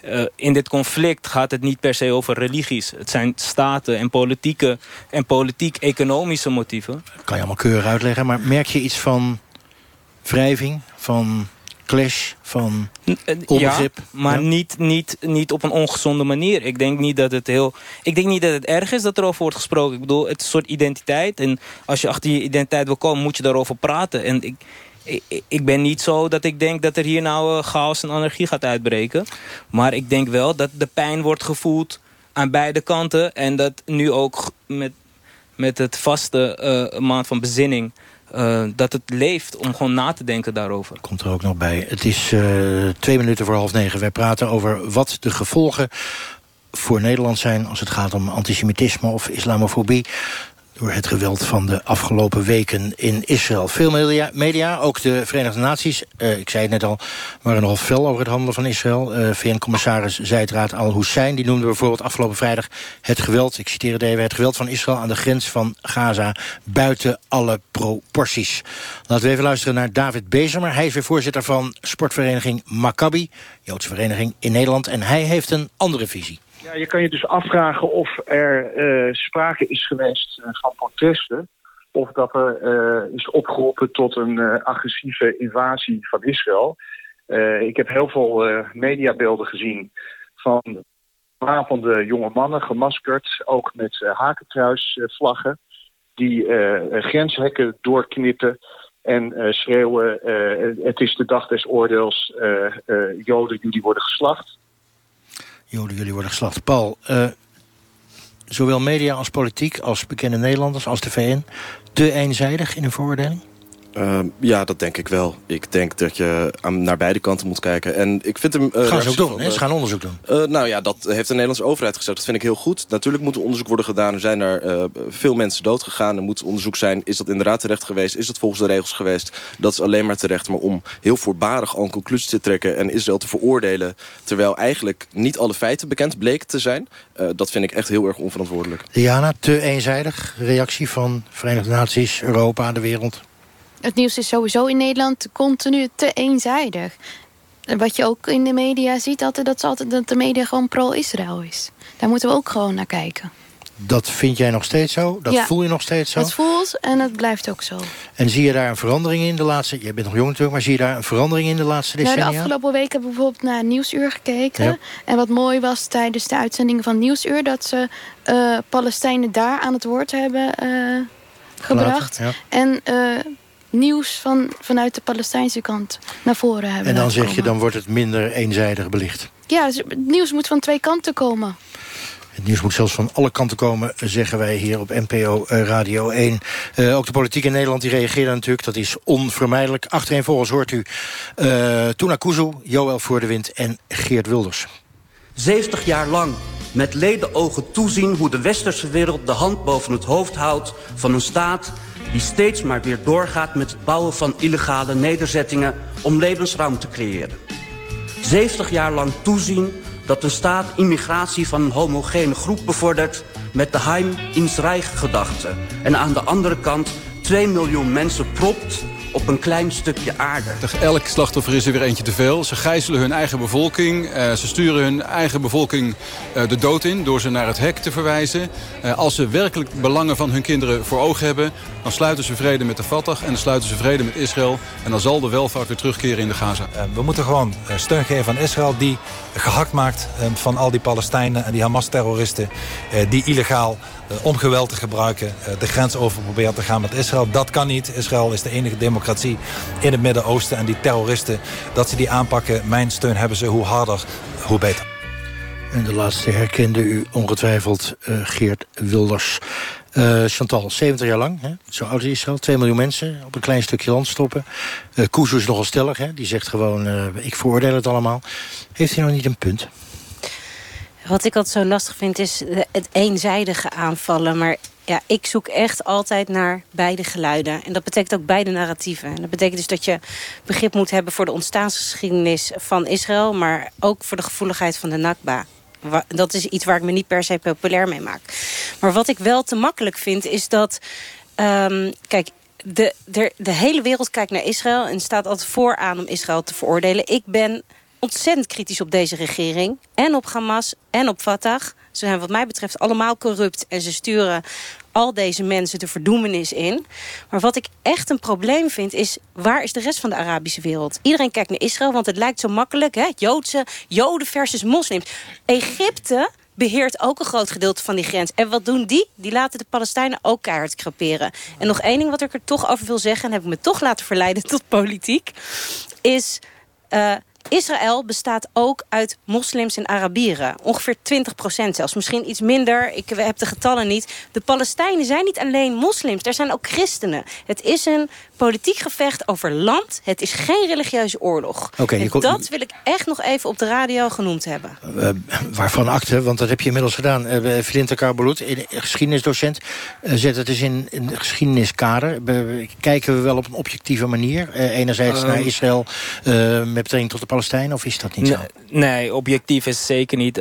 uh, in dit conflict gaat het niet per se over religies. Het zijn staten en politieke en politiek-economische motieven. Dat kan je allemaal keurig uitleggen. Maar merk je iets van wrijving, van clash, van onbegrip. Ja, maar ja. Niet, niet, niet op een ongezonde manier. Ik denk niet dat het heel. Ik denk niet dat het erg is dat erover wordt gesproken. Ik bedoel, het is een soort identiteit. En als je achter je identiteit wil komen, moet je daarover praten. En ik. Ik, ik ben niet zo dat ik denk dat er hier nou uh, chaos en anarchie gaat uitbreken. Maar ik denk wel dat de pijn wordt gevoeld aan beide kanten. En dat nu ook met, met het vaste uh, maand van bezinning... Uh, dat het leeft om gewoon na te denken daarover. Komt er ook nog bij. Het is uh, twee minuten voor half negen. Wij praten over wat de gevolgen voor Nederland zijn... als het gaat om antisemitisme of islamofobie door het geweld van de afgelopen weken in Israël. Veel media, ook de Verenigde Naties, uh, ik zei het net al... waren nogal fel over het handelen van Israël. Uh, VN-commissaris Zeidraad al-Hussein die noemde bijvoorbeeld afgelopen vrijdag... het geweld, ik citeer het even, het geweld van Israël aan de grens van Gaza... buiten alle proporties. Laten we even luisteren naar David Bezemer. Hij is weer voorzitter van sportvereniging Maccabi... Joodse vereniging in Nederland. En hij heeft een andere visie. Ja, je kan je dus afvragen of er uh, sprake is geweest van protesten. Of dat er is opgeroepen tot een agressieve invasie van Israël. ik heb heel veel mediabeelden gezien van wapende jonge mannen, gemaskerd, ook met hakentruisvlaggen, die grenshekken doorknippen en schreeuwen: Het is de dag des oordeels, Joden, jullie worden geslacht. Joden, jullie worden geslacht. Paul, uh, zowel media als politiek, als bekende Nederlanders, als de VN... te eenzijdig in hun veroordeling? Uh, ja, dat denk ik wel. Ik denk dat je aan, naar beide kanten moet kijken. En ik vind hem, uh, gaan ze ook doen, hè? Ze gaan onderzoek doen. Uh, nou ja, dat heeft de Nederlandse overheid gezegd. Dat vind ik heel goed. Natuurlijk moet er onderzoek worden gedaan. Er zijn er veel mensen doodgegaan. Er moet onderzoek zijn. Is dat inderdaad terecht geweest? Is dat volgens de regels geweest? Dat is alleen maar terecht. Maar om heel voorbarig al een conclusie te trekken... en Israël te veroordelen... terwijl eigenlijk niet alle feiten bekend bleken te zijn... dat vind ik echt heel erg onverantwoordelijk. Diana, te eenzijdig reactie van Verenigde Naties, Europa, de wereld? Het nieuws is sowieso in Nederland continu te eenzijdig. Wat je ook in de media ziet, altijd, dat, is altijd, dat de media gewoon pro-Israël is. Daar moeten we ook gewoon naar kijken. Dat vind jij nog steeds zo? Dat voel je nog steeds zo? Dat voelt en dat blijft ook zo. En zie je daar een verandering in de laatste... Je bent nog jong natuurlijk, maar zie je daar een verandering in de laatste decennia? Nou, de afgelopen weken hebben we bijvoorbeeld naar Nieuwsuur gekeken. En wat mooi was tijdens de uitzendingen van Nieuwsuur... dat ze uh, Palestijnen daar aan het woord hebben uh, gebracht. En... Uh, nieuws van, vanuit de Palestijnse kant naar voren hebben. En dan zeg je, dan wordt het minder eenzijdig belicht. Ja, dus het nieuws moet van twee kanten komen. Het nieuws moet zelfs van alle kanten komen, zeggen wij hier op NPO eh, Radio 1. Uh, eh, ook de politiek in Nederland die reageert natuurlijk, dat is onvermijdelijk. Achtereenvolgens hoort u uh, Tuna Kuzu, Joël Voordewind en Geert Wilders. 70 jaar lang met leden ogen toezien hoe de westerse wereld de hand boven het hoofd houdt van een staat die steeds maar weer doorgaat met het bouwen van illegale nederzettingen om levensruimte te creëren. 70 jaar lang toezien dat een staat immigratie van een homogene groep bevordert met de Heim ins Reich gedachte. En aan de andere kant 2 miljoen mensen propt op een klein stukje aarde. Elk slachtoffer is er weer eentje te veel. Ze gijzelen hun eigen bevolking. Uh, ze sturen hun eigen bevolking uh, de dood in door ze naar het hek te verwijzen. Uh, als ze werkelijk belangen van hun kinderen voor ogen hebben... dan sluiten ze vrede met de Fatah en dan sluiten ze vrede met Israël. En dan zal de welvaart weer terugkeren in de Gaza. we moeten gewoon steun geven aan Israël die gehakt maakt van al die Palestijnen... en die Hamas-terroristen die illegaal om geweld te gebruiken... de grens over proberen te gaan met Israël. Dat kan niet. Israël is de enige democratie in het Midden-Oosten. En die terroristen, dat ze die aanpakken, mijn steun hebben ze. Hoe harder, hoe beter. En de laatste herkende u ongetwijfeld uh, Geert Wilders. Chantal, 70 jaar lang, hè? zo oud is Israël. 2 miljoen mensen op een klein stukje land stoppen. Uh, is nogal stellig, hè? die zegt gewoon... Ik veroordeel het allemaal. Heeft hij nou niet een punt? Wat ik altijd zo lastig vind is het eenzijdige aanvallen. Maar ja, ik zoek echt altijd naar beide geluiden. En dat betekent ook beide narratieven. En dat betekent dus dat je begrip moet hebben voor de ontstaansgeschiedenis van Israël... maar ook voor de gevoeligheid van de Nakba. Dat is iets waar ik me niet per se populair mee maak. Maar wat ik wel te makkelijk vind, is dat... Um, kijk, de, de, de hele wereld kijkt naar Israël en staat altijd vooraan om Israël te veroordelen. Ik ben ontzettend kritisch op deze regering. En op Hamas en op Fatah. Ze zijn wat mij betreft allemaal corrupt. En ze sturen al deze mensen de verdoemenis in. Maar wat ik echt een probleem vind is... waar is de rest van de Arabische wereld? Iedereen kijkt naar Israël, want het lijkt zo makkelijk. Hè? Joodse, Joden versus moslims. Egypte beheert ook een groot gedeelte van die grens. En wat doen die? Die laten de Palestijnen ook keihard kraperen. En nog één ding wat ik er toch over wil zeggen... en heb ik me toch laten verleiden tot politiek... is... Uh, Israël bestaat ook uit moslims en Arabieren. Ongeveer 20 procent zelfs. Misschien iets minder. Ik heb de getallen niet. De Palestijnen zijn niet alleen moslims. Er zijn ook christenen. Het is een politiek gevecht over land. Het is geen religieuze oorlog. Okay, en dat wil ik echt nog even op de radio genoemd hebben. Uh, waarvan akte, want dat heb je inmiddels gedaan. Uh, Flinter Karbeloet, geschiedenisdocent. Uh, zet het eens in, in geschiedeniskader. kijken we wel op een objectieve manier. enerzijds naar Israël met betrekking tot de Palestijnen, of is dat niet zo? Nee, objectief is zeker niet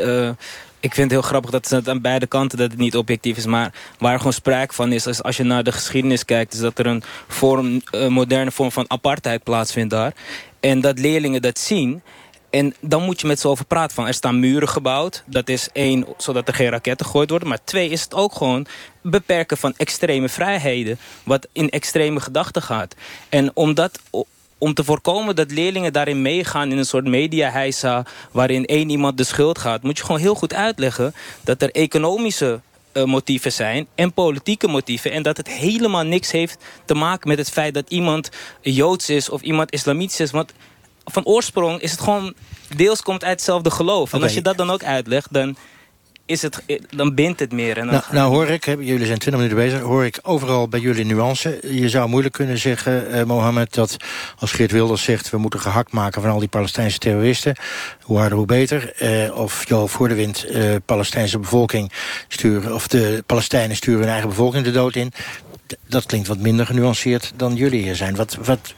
ik vind het heel grappig dat het aan beide kanten dat het niet objectief is. Maar waar gewoon sprake van is, is als je naar de geschiedenis kijkt... is dat er een, vorm, een moderne vorm van apartheid plaatsvindt daar. En dat leerlingen dat zien... En dan moet je met ze over praten. Van, er staan muren gebouwd. Dat is één, zodat er geen raketten gegooid worden. Maar twee is het ook gewoon beperken van extreme vrijheden. Wat in extreme gedachten gaat. En omdat om te voorkomen dat leerlingen daarin meegaan in een soort media waarin één iemand de schuld gaat, moet je gewoon heel goed uitleggen dat er economische uh, motieven zijn en politieke motieven. En dat het helemaal niks heeft te maken met het feit dat iemand Joods is of iemand islamitisch is. Want van oorsprong is het gewoon deels komt uit hetzelfde geloof. En als je dat dan ook uitlegt, dan is het, dan bindt het meer. En dan nou, nou hoor ik, jullie zijn 20 minuten bezig... hoor ik overal bij jullie nuance. Je zou moeilijk kunnen zeggen, uh, Mohammed... dat als Geert Wilders zegt... we moeten gehakt maken van al die Palestijnse terroristen... hoe harder, hoe beter. Uh, of de wind, uh, Palestijnse bevolking sturen... of de Palestijnen sturen hun eigen bevolking de dood in dat klinkt wat minder genuanceerd dan jullie hier zijn. Wat, wat,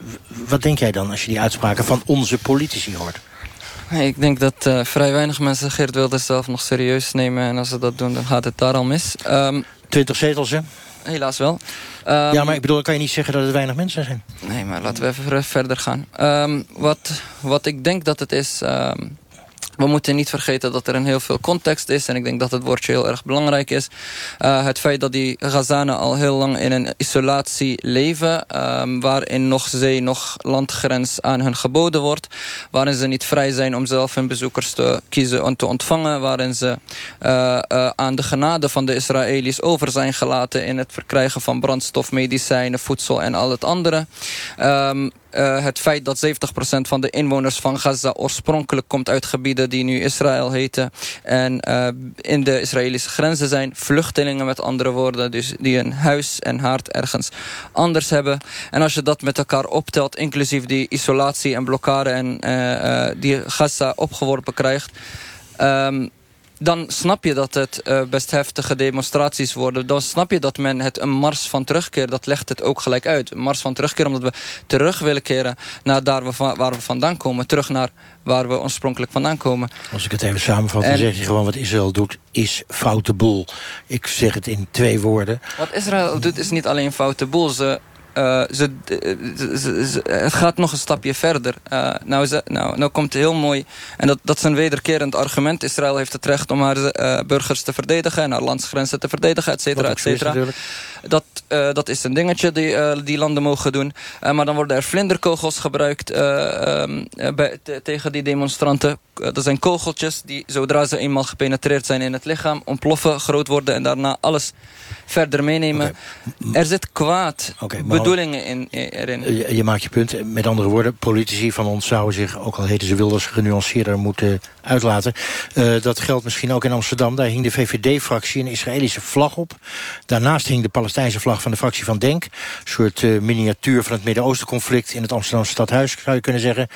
wat denk jij dan als je die uitspraken van onze politici hoort? Ik denk dat uh, vrij weinig mensen Geert Wilders zelf nog serieus nemen. En als ze dat doen, dan gaat het daar al mis. Um, ehm, 20 zetels, hè? Helaas wel. Um, ja, maar ik bedoel, kan je niet zeggen dat het weinig mensen zijn? Nee, maar laten we even verder gaan. Um, wat, wat ik denk dat het is we moeten niet vergeten dat er een heel veel context is. En ik denk dat het woordje heel erg belangrijk is. Uh, het feit dat die Gazanen al heel lang in een isolatie leven. Um, waarin nog zee, nog landgrens aan hun geboden wordt. Waarin ze niet vrij zijn om zelf hun bezoekers te kiezen en te ontvangen. Waarin ze uh, uh, aan de genade van de Israëli's over zijn gelaten... in het verkrijgen van brandstof, medicijnen, voedsel en al het andere. Um, uh, het feit dat 70% van de inwoners van Gaza oorspronkelijk komt uit gebieden die nu Israël heten. En uh, in de Israëlische grenzen zijn vluchtelingen met andere woorden. Dus die een huis en haard ergens anders hebben. En als je dat met elkaar optelt, inclusief die isolatie en blokkade en uh, die Gaza opgeworpen krijgt. Um, dan snap je dat het uh, best heftige demonstraties worden. Dan snap je dat men het een mars van terugkeer, dat legt het ook gelijk uit. Een mars van terugkeer omdat we terug willen keren naar daar waar we vandaan komen. Terug naar waar we oorspronkelijk vandaan komen. Als ik het even samenvat, dan zeg je gewoon wat Israël doet is foute boel. Ik zeg het in twee woorden. Wat Israël doet is niet alleen foute boel. Ze uh, ze, ze, het gaat nog een stapje verder. Uh, nou, nou, nou komt het heel mooi. En dat, dat is een wederkerend argument. Israël heeft het recht om haar uh, burgers te verdedigen... en haar landsgrenzen te verdedigen, et cetera, et cetera. Dat, dat is een dingetje die, die landen mogen doen. Maar dan worden er vlinderkogels gebruikt um, bij, tegen die demonstranten. dat zijn kogeltjes die zodra ze eenmaal gepenetreerd zijn in het lichaam... ontploffen, groot worden en daarna alles verder meenemen. Okay. Er zit kwaad okay, bedoelingen in, erin. Je, je, maakt je punt. Met andere woorden, politici van ons zouden zich... ook al heten ze Wilders, genuanceerder moeten uitlaten. dat geldt misschien ook in Amsterdam. Daar hing de VVD-fractie een Israëlische vlag op. Daarnaast hing de Palestijnse vlag van de fractie van Denk. Een soort uh, miniatuur van het Midden-Oosten-conflict... in het Amsterdamse stadhuis, zou je kunnen zeggen.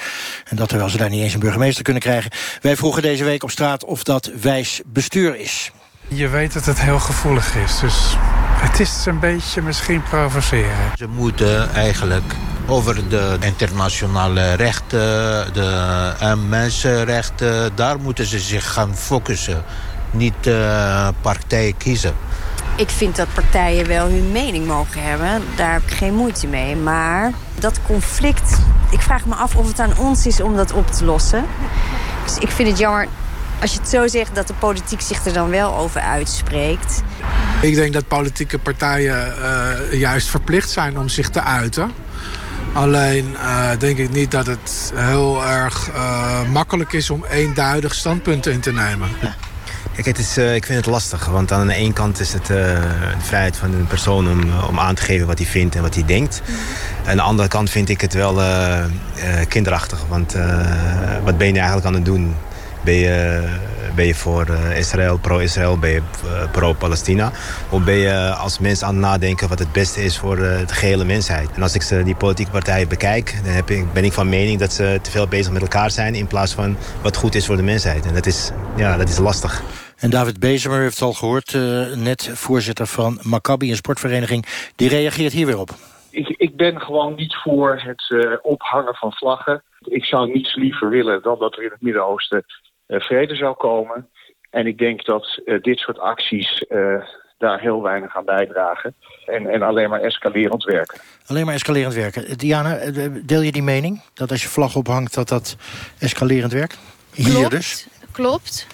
En dat terwijl ze daar niet eens een burgemeester kunnen krijgen. Wij vroegen deze week op straat of dat wijs bestuur is. Je weet dat het heel gevoelig is, dus het is een beetje misschien provoceren. Ze moeten eigenlijk over de internationale rechten, de en mensenrechten... daar moeten ze zich gaan focussen, niet uh, partij kiezen. Ik vind dat partijen wel hun mening mogen hebben. Daar heb ik geen moeite mee. Maar dat conflict, ik vraag me af of het aan ons is om dat op te lossen. Dus ik vind het jammer als je het zo zegt dat de politiek zich er dan wel over uitspreekt. Ik denk dat politieke partijen uh, juist verplicht zijn om zich te uiten. Alleen uh, denk ik niet dat het heel erg uh, makkelijk is om eenduidig standpunten in te nemen. Ja. Kijk, het is, uh, ik vind het lastig. Want aan de ene kant is het uh, de vrijheid van een persoon om, om aan te geven wat hij vindt en wat hij denkt. Mm -hmm. Aan de andere kant vind ik het wel uh, kinderachtig. Want wat ben je eigenlijk aan het doen? Ben je, ben je voor Israël, pro-Israël, ben je pro-Palestina? Of ben je als mens aan het nadenken wat het beste is voor de gehele mensheid? En als ik die politieke partijen bekijk, dan heb ik, ben ik van mening dat ze te veel bezig met elkaar zijn... in plaats van wat goed is voor de mensheid. En dat is, ja, dat is lastig. En David Bezemer heeft al gehoord, uh, net voorzitter van Maccabi, een sportvereniging. Die reageert hier weer op. Ik, ik ben gewoon niet voor het uh, ophangen van vlaggen. Ik zou niets liever willen dan dat er in het Midden-Oosten vrede zou komen. En ik denk dat dit soort acties daar heel weinig aan bijdragen. En, en alleen maar escalerend werken. Alleen maar escalerend werken. Diana, deel je die mening? Dat als je vlag ophangt, dat dat escalerend werkt? Hier dus? Klopt.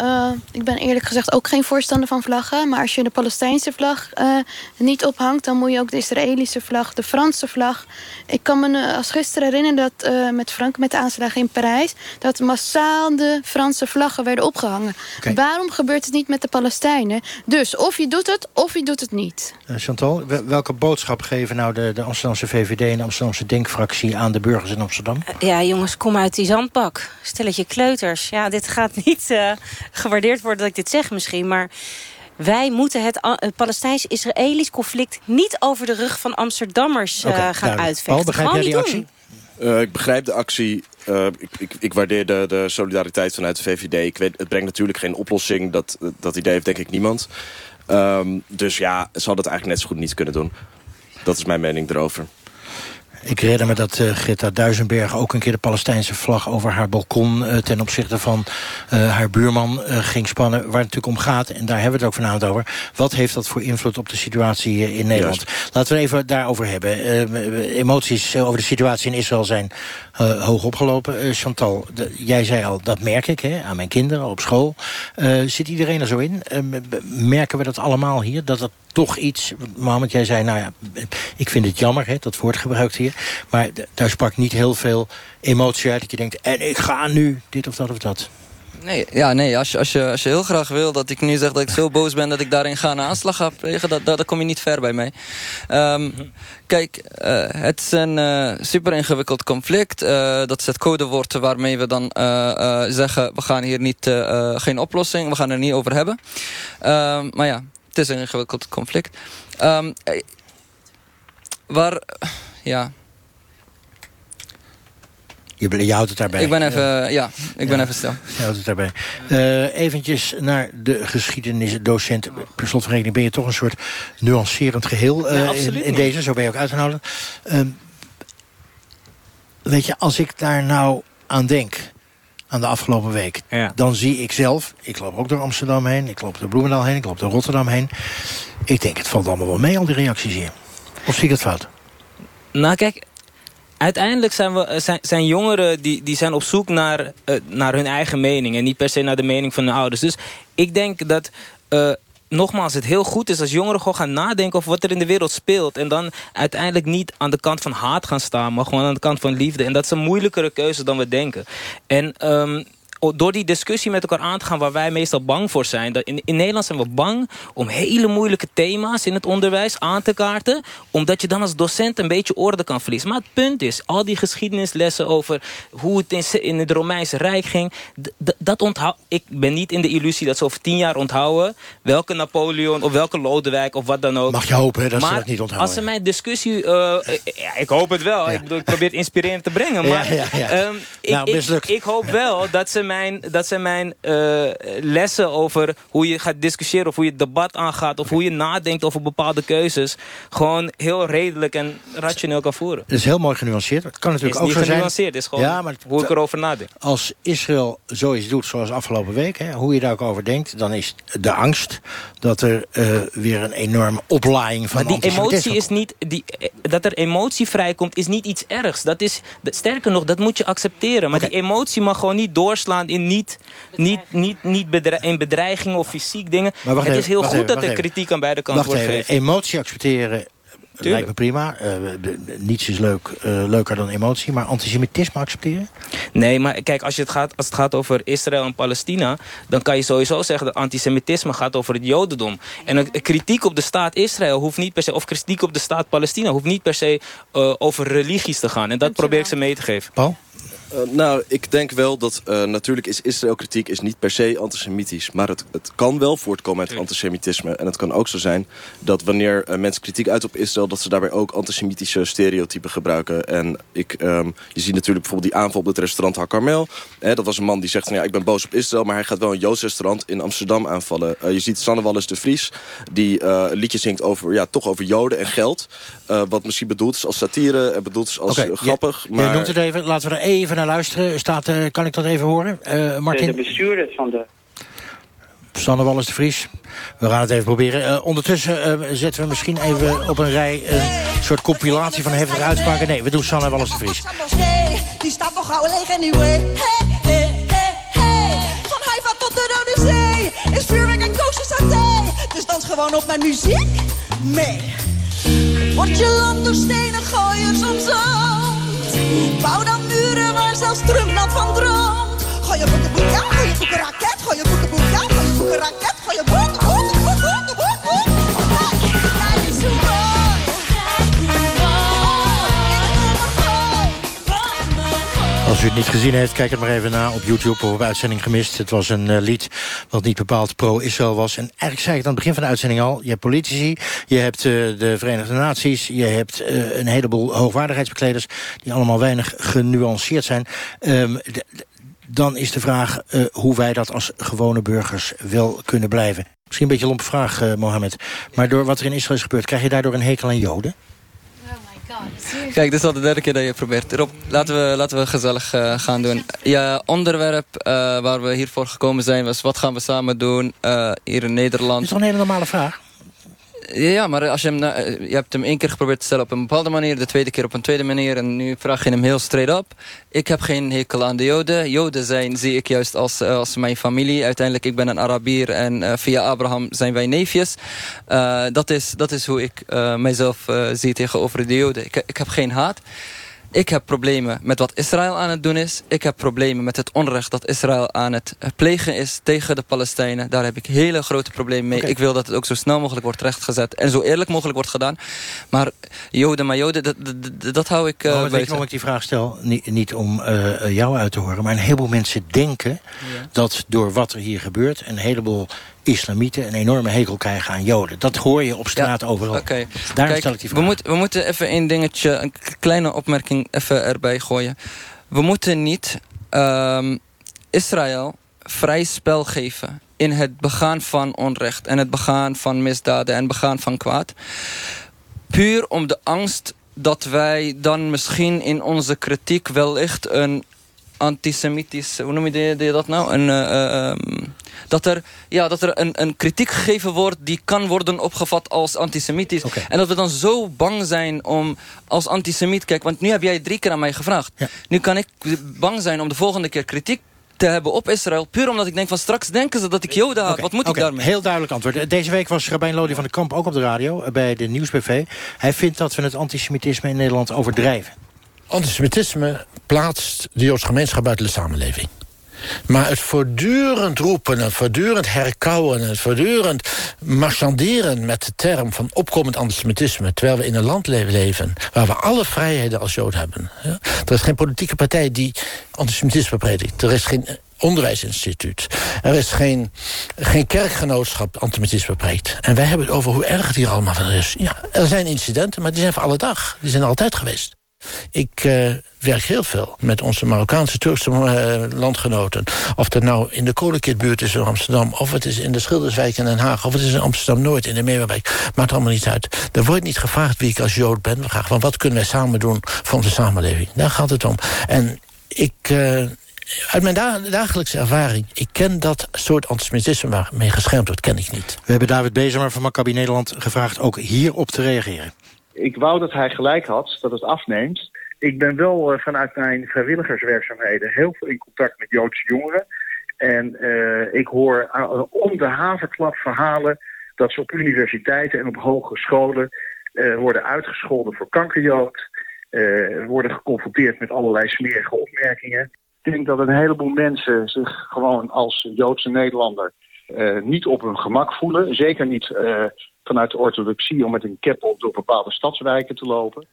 Uh, ik ben eerlijk gezegd ook geen voorstander van vlaggen. Maar als je de Palestijnse vlag uh, niet ophangt... dan moet je ook de Israëlische vlag, de Franse vlag. Ik kan me uh, als gisteren herinneren dat uh, met Frank... met de aanslagen in Parijs... dat massaal de Franse vlaggen werden opgehangen. Okay. Waarom gebeurt het niet met de Palestijnen? Dus of je doet het, of je doet het niet. Chantal, welke boodschap geven nou de, de Amsterdamse VVD... en de Amsterdamse Denkfractie aan de burgers in Amsterdam? ja, jongens, kom uit die zandbak. Stelletje kleuters. Ja, dit gaat niet gewaardeerd worden dat ik dit zeg misschien, maar... Wij moeten het, het Palestijns-Israëlisch conflict niet over de rug van Amsterdammers uh, okay, gaan duidelijk. uitvechten. Paul, begrijp jij die actie? Uh, ik begrijp de actie. Uh, ik, ik, ik, waardeer de, de, solidariteit vanuit de VVD. Ik weet, het brengt natuurlijk geen oplossing. Dat, dat idee heeft denk ik niemand. Um, dus ja, ze hadden het eigenlijk net zo goed niet kunnen doen. Dat is mijn mening erover. Ik herinner me dat uh, Greta Duisenberg ook een keer de Palestijnse vlag over haar balkon uh, ten opzichte van uh, haar buurman ging spannen, waar het natuurlijk om gaat. En daar hebben we het ook vanavond over. Wat heeft dat voor invloed op de situatie in Nederland? Juist. Laten we even daarover hebben. emoties over de situatie in Israël zijn hoog opgelopen. Chantal, de, jij zei al, dat merk ik hè, aan mijn kinderen op school. zit iedereen er zo in? merken we dat allemaal hier? Dat het toch iets... Mohammed, jij zei, nou ja, ik vind het jammer, hè, dat woord gebruikt hier. Maar daar sprak niet heel veel emotie uit. Dat je denkt, en ik ga nu dit of dat of dat. Nee, ja, nee als, je, als, je, als je heel graag wil dat ik nu zeg dat ik zo boos ben... dat ik daarin ga een aanslag ga plegen, dat, dat, kom je niet ver bij mij. Um, kijk, uh, het is een uh, super ingewikkeld conflict. Uh, dat is het codewoord waarmee we dan zeggen... we gaan hier niet, geen oplossing, we gaan er niet over hebben. Um, maar ja, het is een ingewikkeld conflict. Um, waar, ja... Je, je houdt het daarbij. Ik ben even, ja, ja ik ben even stil. Je houdt het daarbij. Uh, eventjes naar de geschiedenisdocent. Per slotverrekening ben je toch een soort nuancerend geheel uh, nee, in, in, deze. Zo ben je ook uitgenodigd. Uh, weet je, als ik daar nou aan denk aan de afgelopen week. Ja. Dan zie ik zelf, ik loop ook door Amsterdam heen... ik loop door Bloemendaal heen, ik loop door Rotterdam heen. Ik denk, het valt allemaal wel mee, al die reacties hier. Of zie ik het fout? Nou, kijk, uiteindelijk zijn, we, zijn, zijn jongeren die, die zijn op zoek naar, uh, naar hun eigen mening... en niet per se naar de mening van hun ouders. Dus ik denk dat... Uh, nogmaals, het heel goed is als jongeren gewoon gaan nadenken over wat er in de wereld speelt. En dan uiteindelijk niet aan de kant van haat gaan staan, maar gewoon aan de kant van liefde. En dat is een moeilijkere keuze dan we denken. En um, door die discussie met elkaar aan te gaan... waar wij meestal bang voor zijn. Dat in, in Nederland zijn we bang om hele moeilijke thema's in het onderwijs aan te kaarten. Omdat je dan als docent een beetje orde kan verliezen. Maar het punt is, al die geschiedenislessen over hoe het in, in het Romeinse Rijk ging... dat onthoud, ik ben niet in de illusie dat ze over tien jaar onthouden... welke Napoleon of welke Lodewijk of wat dan ook. Mag je hopen dat maar ze dat niet onthouden. als ze mijn discussie... Uh, ja, ik hoop het wel. Ja. Ik, ik, probeer het inspirerend te brengen. Maar ja, ja, um, nou, ik, ik, ik, hoop wel dat ze mijn, dat zijn mijn uh, lessen over hoe je gaat discussiëren... of hoe je het debat aangaat... of hoe je nadenkt over bepaalde keuzes... gewoon heel redelijk en rationeel kan voeren. Dat is heel mooi genuanceerd. Het kan natuurlijk ook zo zijn... genuanceerd, is gewoon ja, maar hoe ik erover nadenk. Als Israël zoiets doet zoals afgelopen week... Hè, hoe je daar ook over denkt... dan is de angst dat er uh, weer een enorme oplaaiing van Maar die emotie is niet... Die, dat er emotie vrijkomt is niet iets ergs. Dat is, sterker nog, dat moet je accepteren. Maar okay. die emotie mag gewoon niet doorslaan in niet, niet, niet, niet bedre in bedreiging of fysiek dingen. Maar het even, is heel goed even, dat er kritiek aan beide kanten wordt gegeven. Emotie accepteren Tuurlijk. Lijkt me prima. Uh, niets is leuk, uh, leuker dan emotie. Maar antisemitisme accepteren? Nee, maar kijk, als, je het gaat, als het gaat over Israël en Palestina... dan kan je sowieso zeggen dat antisemitisme gaat over het jodendom. En een, kritiek op de staat Israël hoeft niet per se... of kritiek op de staat Palestina hoeft niet per se uh, over religies te gaan. En dat probeer ik ze mee te geven. Paul? Uh, nou, ik denk wel dat uh, natuurlijk is Israël-kritiek is niet per se antisemitisch. Maar het, het kan wel voortkomen uit antisemitisme. En het kan ook zo zijn dat wanneer uh, mensen kritiek uit op Israël... dat ze daarbij ook antisemitische stereotypen gebruiken. En ik, um, je ziet natuurlijk bijvoorbeeld die aanval op het restaurant Hakarmel. Hè, dat was een man die zegt van ja, ik ben boos op Israël... maar hij gaat wel een Joods restaurant in Amsterdam aanvallen. je ziet Sanne Wallis de Vries, die een liedje zingt over, ja, toch over Joden en geld. wat misschien bedoeld is als satire en bedoeld is als okay, grappig. Je, maar... je noemt het even, laten we er even naar luisteren. Staat, uh, kan ik dat even horen? Uh, Martin? De, de bestuurder van de... Sanne Wallis de Vries. We gaan het even proberen. Uh, ondertussen uh, zetten we misschien even op een rij... een soort compilatie van heftige uitspraken. Nee, we doen Sanne Wallis de Vries. Die staat nog gauw leeg hey, hey. Van Haifa tot de Rode Zee. Is vuurwerk en koosje saté. Dus dans gewoon op mijn muziek mee. Word je land door stenen gooien soms zand. Bouw dan muren waar zelfs Trump van droomt. Gooi je boeken, boek, ja, gooi je boeken raket. Gooi je boeken, boek, ja, gooi je boeken raket. Gooi je boeken, Als u het niet gezien heeft, kijk het maar even na op YouTube of op uitzending gemist. Het was een uh, lied wat niet bepaald pro-Israël was. En eigenlijk zei ik het aan het begin van de uitzending al. Je hebt politici, je hebt uh, de Verenigde Naties... je hebt uh, een heleboel hoogwaardigheidsbekleders... die allemaal weinig genuanceerd zijn. Um, dan is de vraag hoe wij dat als gewone burgers wel kunnen blijven. Misschien een beetje een lompe vraag, Mohammed. Maar door wat er in Israël is gebeurd... krijg je daardoor een hekel aan Joden? Kijk, dit is al de derde keer dat je probeert. Rob, laten we, laten we gezellig uh, gaan doen. Je onderwerp uh, waar we hiervoor gekomen zijn was... wat gaan we samen doen uh, hier in Nederland? Dat is toch een hele normale vraag? Ja, maar als je, hem, je hebt hem één keer geprobeerd te stellen op een bepaalde manier... de tweede keer op een tweede manier... en nu vraag je hem heel straight up. Ik heb geen hekel aan de Joden. Joden zijn, zie ik juist als, als mijn familie. Uiteindelijk, ik ben een Arabier en uh, via Abraham zijn wij neefjes. Dat, is, dat is hoe ik uh, mijzelf zie tegenover de Joden. Ik, ik heb geen haat. Ik heb problemen met wat Israël aan het doen is. Ik heb problemen met het onrecht dat Israël aan het plegen is tegen de Palestijnen. Daar heb ik hele grote problemen mee. Okay. Ik wil dat het ook zo snel mogelijk wordt rechtgezet. En zo eerlijk mogelijk wordt gedaan. Maar Joden, maar Joden, dat, dat, dat hou ik uh, weet je waarom ik die vraag stel? Niet, niet om uh, jou uit te horen. Maar een heleboel mensen denken ja. dat door wat er hier gebeurt... een heleboel islamieten een enorme hekel krijgen aan joden. Dat hoor je op straat ja, overal. Okay. Daar Kijk, stel ik die vraag. We, moet, we moeten even één dingetje, een kleine opmerking even erbij gooien. We moeten niet um, Israël vrij spel geven in het begaan van onrecht... en het begaan van misdaden en begaan van kwaad. Puur om de angst dat wij dan misschien in onze kritiek wellicht een antisemitisch... hoe noem je dat nou? Een... Uh, um, dat er, ja, dat er een, een kritiek gegeven wordt... die kan worden opgevat als antisemitisch. Okay. En dat we dan zo bang zijn om als antisemiet... Kijk, want nu heb jij drie keer aan mij gevraagd. Ja. Nu kan ik bang zijn om de volgende keer kritiek te hebben op Israël. Puur omdat ik denk van straks denken ze dat ik Joden haat. Okay, Wat moet okay, ik daarmee? Heel duidelijk antwoord. Deze week was Rabijn Lodi van de Kamp ook op de radio... bij de Nieuwsbv. Hij vindt dat we het antisemitisme in Nederland overdrijven. Antisemitisme plaatst de Joodse gemeenschap buiten de samenleving. Maar het voortdurend roepen, het voortdurend herkauwen... het voortdurend marchanderen met de term van opkomend antisemitisme... terwijl we in een land leven waar we alle vrijheden als Jood hebben. Ja? Er is geen politieke partij die antisemitisme predikt. Er is geen onderwijsinstituut. Er is geen, geen kerkgenootschap antisemitisme preekt. En wij hebben het over hoe erg het hier allemaal van is. Ja, er zijn incidenten, maar die zijn voor alle dag. Die zijn altijd geweest. Ik uh, werk heel veel met onze Marokkaanse, Turkse uh, landgenoten. Of dat nou in de Kolenkitbuurt is in Amsterdam... of het is in de Schilderswijk in Den Haag... of het is in Amsterdam-Noord in de Meerwijk. Maakt allemaal niet uit. Er wordt niet gevraagd wie ik als Jood ben. We vragen van wat kunnen wij samen doen voor onze samenleving. Daar gaat het om. En ik... Uh, uit mijn da dagelijkse ervaring, ik ken dat soort antisemitisme waarmee geschermd wordt, ken ik niet. We hebben David Bezemer van Maccabi Nederland gevraagd ook hierop te reageren. Ik wou dat hij gelijk had, dat het afneemt. Ik ben wel uh, vanuit mijn vrijwilligerswerkzaamheden heel veel in contact met Joodse jongeren. En uh, ik hoor uh, om de haverklap verhalen dat ze op universiteiten en op hogescholen worden uitgescholden voor kankerjood. worden geconfronteerd met allerlei smerige opmerkingen. Ik denk dat een heleboel mensen zich gewoon als Joodse Nederlander niet op hun gemak voelen. Zeker niet vanuit de orthodoxie om met een cap op door bepaalde stadswijken te lopen.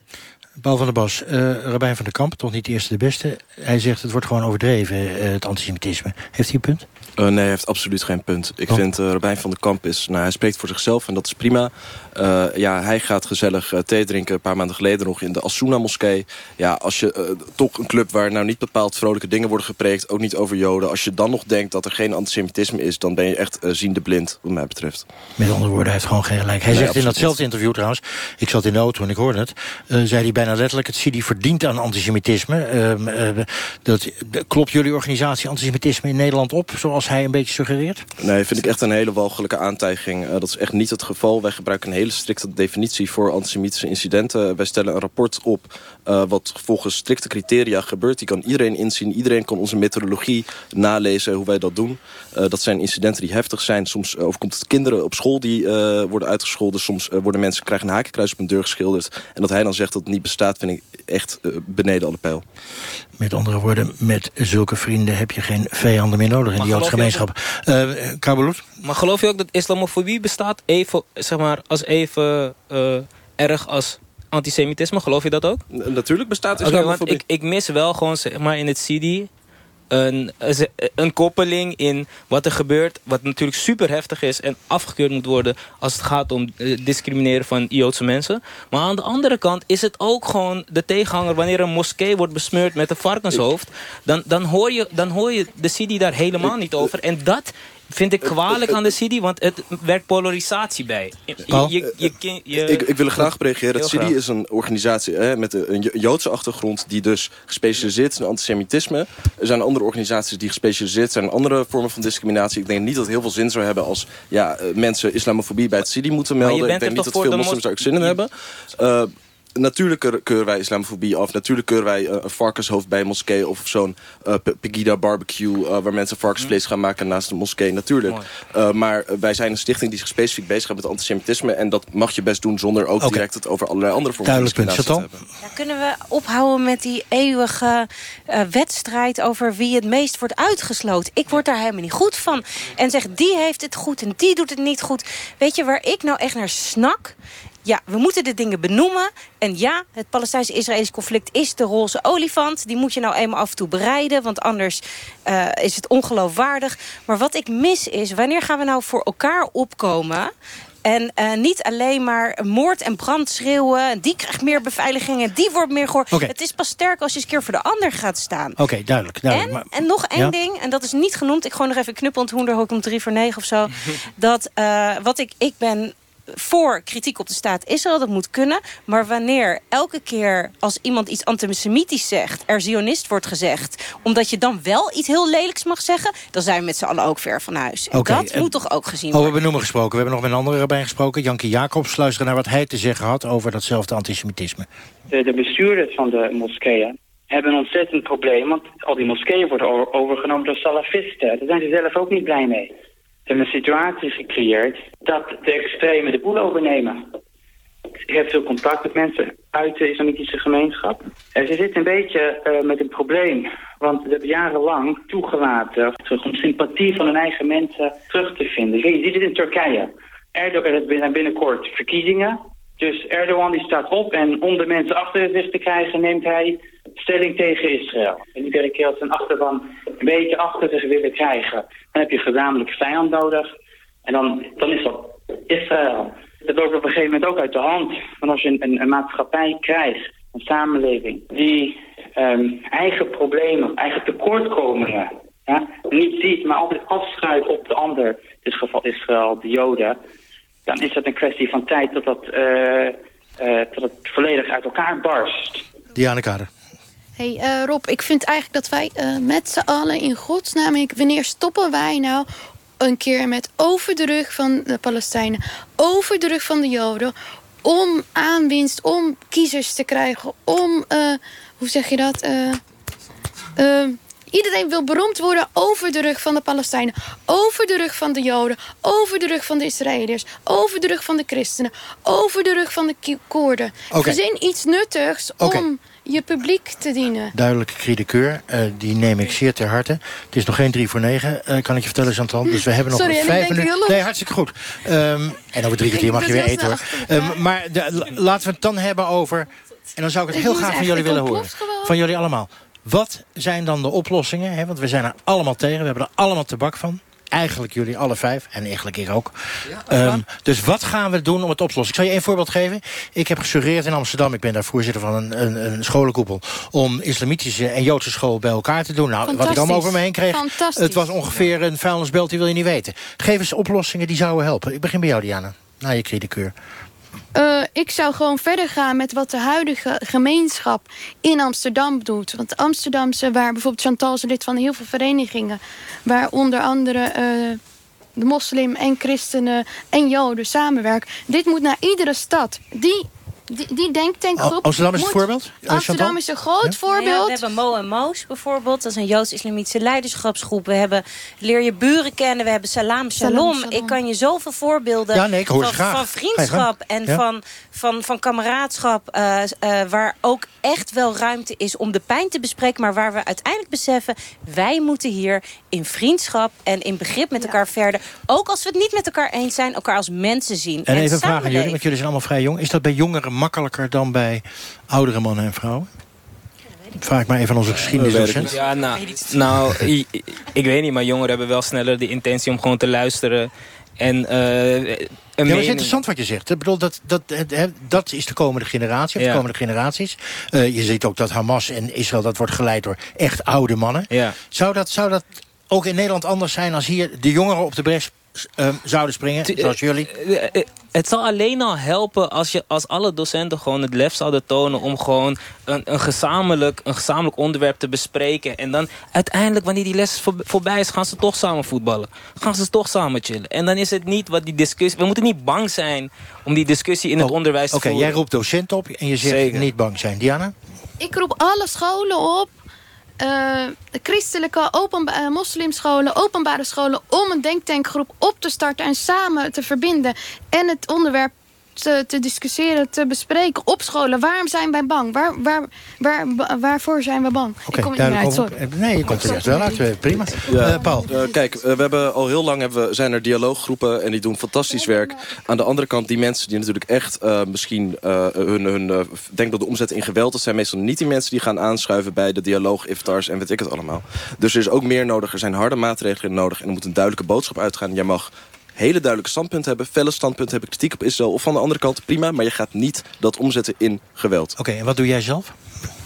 Paul van der Bos, uh, Rabijn van der Kamp, toch niet de eerste de beste. Hij zegt het wordt gewoon overdreven, uh, het antisemitisme. Heeft hij een punt? Uh, nee, hij heeft absoluut geen punt. Ik oh. vind uh, Rabijn van der Kamp is, nou, hij spreekt voor zichzelf en dat is prima. Uh, ja, hij gaat gezellig thee drinken. Een paar maanden geleden nog in de Asuna-moskee. Ja, als je toch een club waar nou niet bepaald vrolijke dingen worden gepreekt, ook niet over Joden. Als je dan nog denkt dat er geen antisemitisme is, dan ben je echt ziende blind, wat mij betreft. Met andere woorden, hij heeft gewoon geen gelijk. Hij zegt in datzelfde interview trouwens... ik zat in de auto en ik hoorde het... Uh, zei hij bijna letterlijk... het CIDI verdient aan antisemitisme. Uh, dat, klopt jullie organisatie antisemitisme in Nederland op... zoals hij een beetje suggereert? Nee, vind ik echt een hele walgelijke aantijging. dat is echt niet het geval. Wij gebruiken een hele strikte definitie voor antisemitische incidenten. Wij stellen een rapport op wat volgens strikte criteria gebeurt. Die kan iedereen inzien. Iedereen kan onze methodologie nalezen hoe wij dat doen. dat zijn incidenten die heftig zijn. Soms overkomt het kinderen op school die worden uitgescholden. Soms uh, worden mensen krijgen een hakenkruis op een deur geschilderd. En dat hij dan zegt dat het niet bestaat, vind ik echt uh, beneden alle pijl. Met andere woorden, met zulke vrienden heb je geen vijanden meer nodig in die Joodse gemeenschap. Uh, Maar geloof je ook dat islamofobie bestaat even, zeg maar, als even erg als antisemitisme? Geloof je dat ook? Natuurlijk bestaat islamofobie. Okay, ik, ik mis wel gewoon zeg maar in het CD een, een koppeling in wat er gebeurt... wat natuurlijk super heftig is en afgekeurd moet worden... als het gaat om uh, discrimineren van Joodse mensen. Maar aan de andere kant is het ook gewoon de tegenhanger... wanneer een moskee wordt besmeurd met een varkenshoofd... dan, dan, hoor, je, dan hoor je de CD daar helemaal niet over. En dat vind ik kwalijk aan de CD, want het werkt polarisatie bij. Je, je, je, je, ik, ik wil er graag op reageren. Het CD is een organisatie hè, met een Joodse achtergrond... die dus gespecialiseerd is in antisemitisme. Er zijn andere organisaties die gespecialiseerd zijn... in andere vormen van discriminatie. Ik denk niet dat het heel veel zin zou hebben... als ja, mensen islamofobie bij het CD moeten melden. Ik denk niet dat veel moslims daar ook zin in hebben. Uh, natuurlijk keuren wij islamofobie af. Natuurlijk keuren wij uh, een varkenshoofd bij een moskee... of zo'n uh, Pegida barbecue... Uh, waar mensen varkensvlees gaan maken naast de moskee. Natuurlijk. maar wij zijn een stichting die zich specifiek bezighoudt met antisemitisme... en dat mag je best doen zonder ook okay. direct het over allerlei andere vormen van discriminatie te hebben. Ja, kunnen we ophouden met die eeuwige wedstrijd... over wie het meest wordt uitgesloten? Ik word daar helemaal niet goed van. En zeg, die heeft het goed en die doet het niet goed. Weet je waar ik nou echt naar snak? Ja, we moeten de dingen benoemen. En ja, het Palestijns-Israëlisch conflict is de roze olifant. Die moet je nou eenmaal af en toe bereiden, want anders uh, is het ongeloofwaardig. Maar wat ik mis is, wanneer gaan we nou voor elkaar opkomen... En uh, niet alleen maar moord en brand schreeuwen. Die krijgt meer beveiliging en die wordt meer gehoord. Okay. Het is pas sterk als je eens keer voor de ander gaat staan. Oké, okay, duidelijk. duidelijk. En, maar, en nog één ja? ding, en dat is niet genoemd. Ik gooi nog even knuppelend hoenderhok om drie voor negen of zo. dat uh, wat ik, ik ben voor kritiek op de staat Israël, dat moet kunnen. Maar wanneer elke keer als iemand iets antisemitisch zegt... er zionist wordt gezegd, omdat je dan wel iets heel lelijks mag zeggen... dan zijn we met z'n allen ook ver van huis. En okay, dat moet toch ook gezien worden. Oh, we hebben noemen gesproken. We hebben nog met een andere erbij gesproken. Janke Jacobs, luisteren naar wat hij te zeggen had... over datzelfde antisemitisme. De, de bestuurders van de moskeeën hebben een ontzettend probleem... want al die moskeeën worden overgenomen door salafisten. Daar zijn ze zelf ook niet blij mee een situatie gecreëerd dat de extremen de boel overnemen. Ik heb veel contact met mensen uit de islamitische gemeenschap. En ze zitten een beetje uh, met een probleem. Want ze hebben jarenlang toegelaten om sympathie van hun eigen mensen terug te vinden. Je ziet het in Turkije. Erdogan zijn binnenkort verkiezingen. Dus Erdogan die staat op en om de mensen achter zich te krijgen neemt hij stelling tegen Israël. En iedere keer als zijn achterban een beetje achter zich willen krijgen, dan heb je gezamenlijk vijand nodig. En dan, dan is dat Israël. Dat loopt op een gegeven moment ook uit de hand. Want als je een, een, een maatschappij krijgt, een samenleving, die um, eigen problemen, eigen tekortkomingen ja, niet ziet, maar altijd afschuift op de ander, in dit geval Israël, de Joden, dan is dat een kwestie van tijd dat dat, dat het volledig uit elkaar barst. Diane Kader. Hey uh, Rob, ik vind eigenlijk dat wij uh, met z'n allen in godsnaam... wanneer stoppen wij nou een keer met over de rug van de Palestijnen... over de rug van de Joden... om aanwinst, om kiezers te krijgen... om, uh, hoe zeg je dat... Iedereen wil beroemd worden over de rug van de Palestijnen. Over de rug van de Joden. Over de rug van de Israëliërs. Over de rug van de christenen. Over de rug van de Koerden. Okay. Verzin iets nuttigs okay. om je publiek te dienen. Duidelijke kriedekeur, uh, die neem ik zeer ter harte. Het is nog geen drie voor negen, uh, kan ik je vertellen, Chantal. Dus we hebben nog Sorry, vijf minuten. Nee, hartstikke goed. Um, en over drie kwartier mag je weer eten, hoor. Um, maar de, laten we het dan hebben over... En dan zou ik het heel graag van jullie willen horen. Van jullie allemaal. Wat zijn dan de oplossingen? Hè? Want we zijn er allemaal tegen. We hebben er allemaal tabak van. Eigenlijk jullie alle vijf. En eigenlijk ik ook. Ja, um, dus wat gaan we doen om het op te lossen? Ik zal je één voorbeeld geven. Ik heb gesuggereerd in Amsterdam. Ik ben daar voorzitter van een, een, een scholenkoepel. Om islamitische en joodse school bij elkaar te doen. Nou, wat ik allemaal over me heen kreeg. Het was ongeveer een vuilnisbelt, die wil je niet weten. Geef eens oplossingen die zouden helpen. Ik begin bij jou, Diana. na je kritikeur? Uh, ik zou gewoon verder gaan met wat de huidige gemeenschap in Amsterdam doet. Want Amsterdamse, waar bijvoorbeeld Chantal is lid van heel veel verenigingen... waar onder andere uh, de moslim en christenen en joden samenwerken. Dit moet naar iedere stad. Die die, die denktankgroep... Amsterdam is het voorbeeld? Amsterdam is een groot voorbeeld. we hebben Mo en Moos bijvoorbeeld. Dat is een Joods-Islamitische leiderschapsgroep. We hebben Leer je buren kennen. We hebben Salam Shalom. Ik kan je zoveel voorbeelden ja, nee, van, van, vriendschap en van, van, van kameraadschap... Uh, uh, waar ook echt wel ruimte is om de pijn te bespreken... maar waar we uiteindelijk beseffen... wij moeten hier in vriendschap en in begrip met elkaar verder... ook als we het niet met elkaar eens zijn... elkaar als mensen zien. En, en even vragen aan jullie, want jullie zijn allemaal vrij jong. Is dat bij jongeren makkelijker dan bij oudere mannen en vrouwen? Vraag ik maar even aan onze geschiedenisdocent. Ja, nou, nou ik, ik, weet niet, maar jongeren hebben wel sneller de intentie om gewoon te luisteren. En, uh, ja, dat is interessant wat je zegt. Ik bedoel, dat, dat, dat is de komende generatie, of de komende generaties. Uh, je ziet ook dat Hamas en Israël, dat wordt geleid door echt oude mannen. Ja. Zou, dat, zou dat ook in Nederland anders zijn als hier de jongeren op de bres um, zouden springen, zoals jullie? Eh, eh, het zal alleen al helpen als, je, als alle docenten gewoon het lef zouden tonen... om gewoon een, een, gezamenlijk, een gezamenlijk onderwerp te bespreken. En dan uiteindelijk, wanneer die les voorbij is... gaan ze toch samen voetballen. Gaan ze toch samen chillen. En dan is het niet wat die discussie... We moeten niet bang zijn om die discussie in het oh, onderwijs te voeren. Oké, jij roept docent op en je zegt niet bang zijn. Diana? Ik roep alle scholen op uh, christelijke openba uh, moslimscholen, openbare scholen... om een denktankgroep op te starten en samen te verbinden. En het onderwerp te, te, discussiëren, te bespreken op scholen. Waarom zijn wij bang? Waar, waar, waar, waarvoor zijn we bang? Okay, ik kom er niet uit, sorry. Nee, je komt er echt wel uit. Eh, prima. Ja. Uh, Paul? Uh, kijk, we hebben al heel lang hebben we, zijn er dialooggroepen... en die doen fantastisch werk. Aan de andere kant, die mensen die natuurlijk echt misschien hun, hun denken dat de omzet in geweld... dat zijn meestal niet die mensen die gaan aanschuiven... bij de dialoog, iftars en weet ik het allemaal. Dus er is ook meer nodig. Er zijn harde maatregelen nodig. En er moet een duidelijke boodschap uitgaan. Jij mag hele duidelijke standpunt hebben... felle standpunt hebben, kritiek op Israël of van de andere kant, prima... maar je gaat niet dat omzetten in geweld. Oké, en wat doe jij zelf?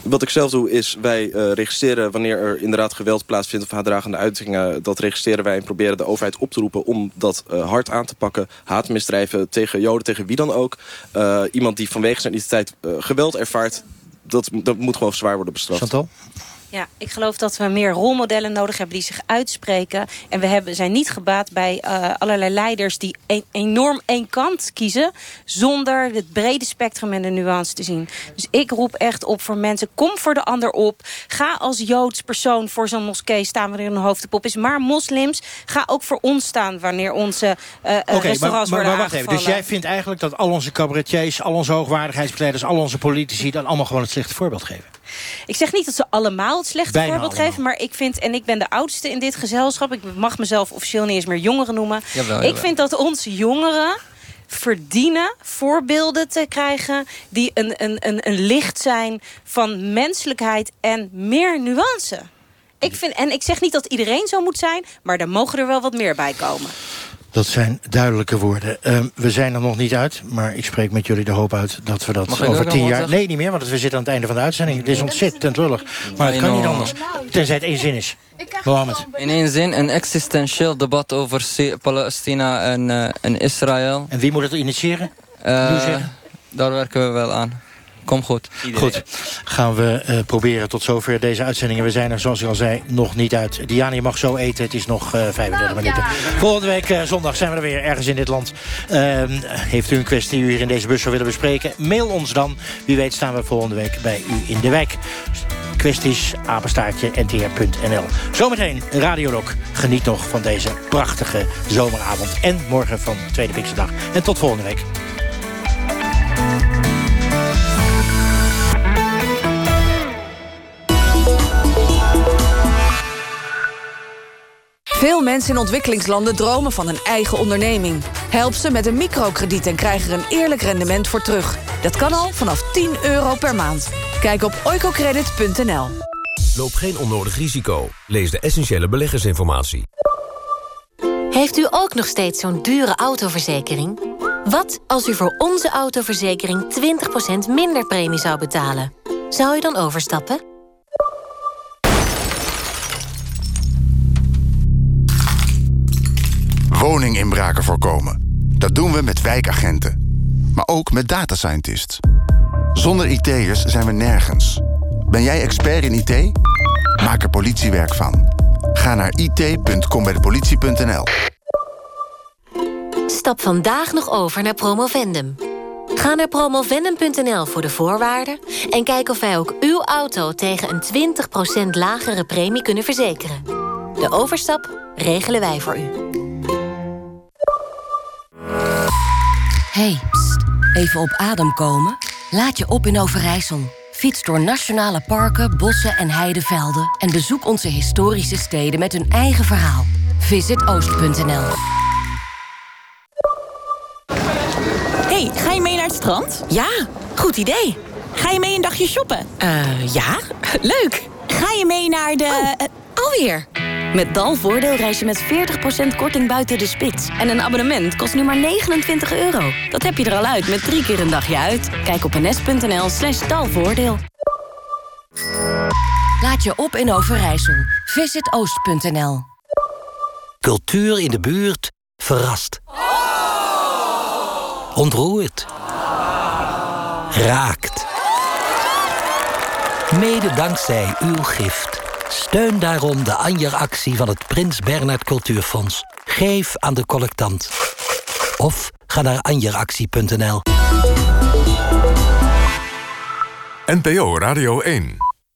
Wat ik zelf doe is, wij uh, registreren wanneer er inderdaad geweld plaatsvindt... of haatdragende uitingen, dat registreren wij en proberen de overheid op te roepen... om dat uh, hard aan te pakken. Haatmisdrijven tegen joden, tegen wie dan ook. Uh, iemand die vanwege zijn identiteit geweld ervaart... Dat, dat moet gewoon zwaar worden bestraft. Chantal? Ja, ik geloof dat we meer rolmodellen nodig hebben die zich uitspreken. En we hebben, zijn niet gebaat bij uh, allerlei leiders die een, enorm één kant kiezen... zonder het brede spectrum en de nuance te zien. Dus ik roep echt op voor mensen, kom voor de ander op. Ga als Joods persoon voor zo'n moskee staan wanneer een hoofdpop is. Maar moslims, ga ook voor ons staan wanneer onze uh, okay, restaurants maar, maar, maar wacht even, Dus jij vindt eigenlijk dat al onze cabaretiers... al onze hoogwaardigheidsbekleders, al onze politici... dan allemaal gewoon het slechte voorbeeld geven? Ik zeg niet dat ze allemaal het slechte voorbeeld geven. Maar ik vind, en ik ben de oudste in dit gezelschap. Ik mag mezelf officieel niet eens meer jongeren noemen. Ik vind dat onze jongeren verdienen voorbeelden te krijgen... die een, een, een, een licht zijn van menselijkheid en meer nuance. Ik vind, en ik zeg niet dat iedereen zo moet zijn... maar daar mogen er wel wat meer bij komen. Dat zijn duidelijke woorden. Uh, we zijn er nog niet uit, maar ik spreek met jullie de hoop uit... dat we dat over tien jaar... Nee, niet meer, want we zitten aan het einde van de uitzending. Het is ontzettend lullig. Maar het kan niet anders. Tenzij het één zin is. Mohammed. In één zin, een existentieel debat over Palestina en, uh, en Israël. En wie moet het initiëren? Uh, daar werken we wel aan. Kom goed. Goed, gaan we uh, proberen tot zover deze uitzendingen. We zijn er, zoals ik al zei, nog niet uit. Diana, je mag zo eten. Het is nog uh, eh, 35 minuten. Volgende week uh, zondag zijn we er weer ergens in dit land. Ehm, heeft u een kwestie die u hier in deze bus zou willen bespreken? Mail ons dan. Wie weet staan we volgende week bij u in de wijk. Kwesties, apenstaartje, ntr.nl. Zometeen Radiolog. Geniet nog van deze prachtige zomeravond. En morgen van Tweede Pinksterdag. En tot volgende week. Veel mensen in ontwikkelingslanden dromen van een eigen onderneming. Help ze met een microkrediet en krijg er een eerlijk rendement voor terug. Dat kan al vanaf 10 euro per maand. Kijk op oicocredit.nl. Loop geen onnodig risico. Lees de essentiële beleggersinformatie. Heeft u ook nog steeds zo'n dure autoverzekering? Wat als u voor onze autoverzekering 20% minder premie zou betalen? Zou u dan overstappen? Woninginbraken voorkomen Dat doen we met wijkagenten. Maar ook met data scientists. Zonder IT'ers zijn we nergens. Ben jij expert in IT? Maak er politiewerk van. Ga naar it.combijdepolitie.nl Stap vandaag nog over naar Promovendum. Ga naar promovendum.nl voor de voorwaarden... en kijk of wij ook uw auto tegen een 20% lagere premie kunnen verzekeren. De overstap regelen wij voor u. Hey, pst, even op adem komen. Laat je op in Overijssel. Fiets door nationale parken, bossen en heidevelden... en bezoek onze historische steden met hun eigen verhaal. Visit Oost.nl hey, ga je mee naar het strand? Ja, goed idee. Ga je mee een dagje shoppen? Eh, ja, leuk. Ga je mee naar de... Oh, alweer. Met Dalvoordeel reis je met 40% korting buiten de spits. En een abonnement kost nu maar 29 euro. Dat heb je er al uit met drie keer een dagje uit. Kijk op ns.nl slash dalvoordeel. Laat je op in Overijssel. Visit oost.nl Cultuur in de buurt verrast. Ontroert. Raakt. Mede dankzij uw gift. Steun daarom de Anjer-actie van het Prins Bernhard Cultuurfonds. Geef aan de collectant. Of ga naar anjeractie.nl. NPO Radio 1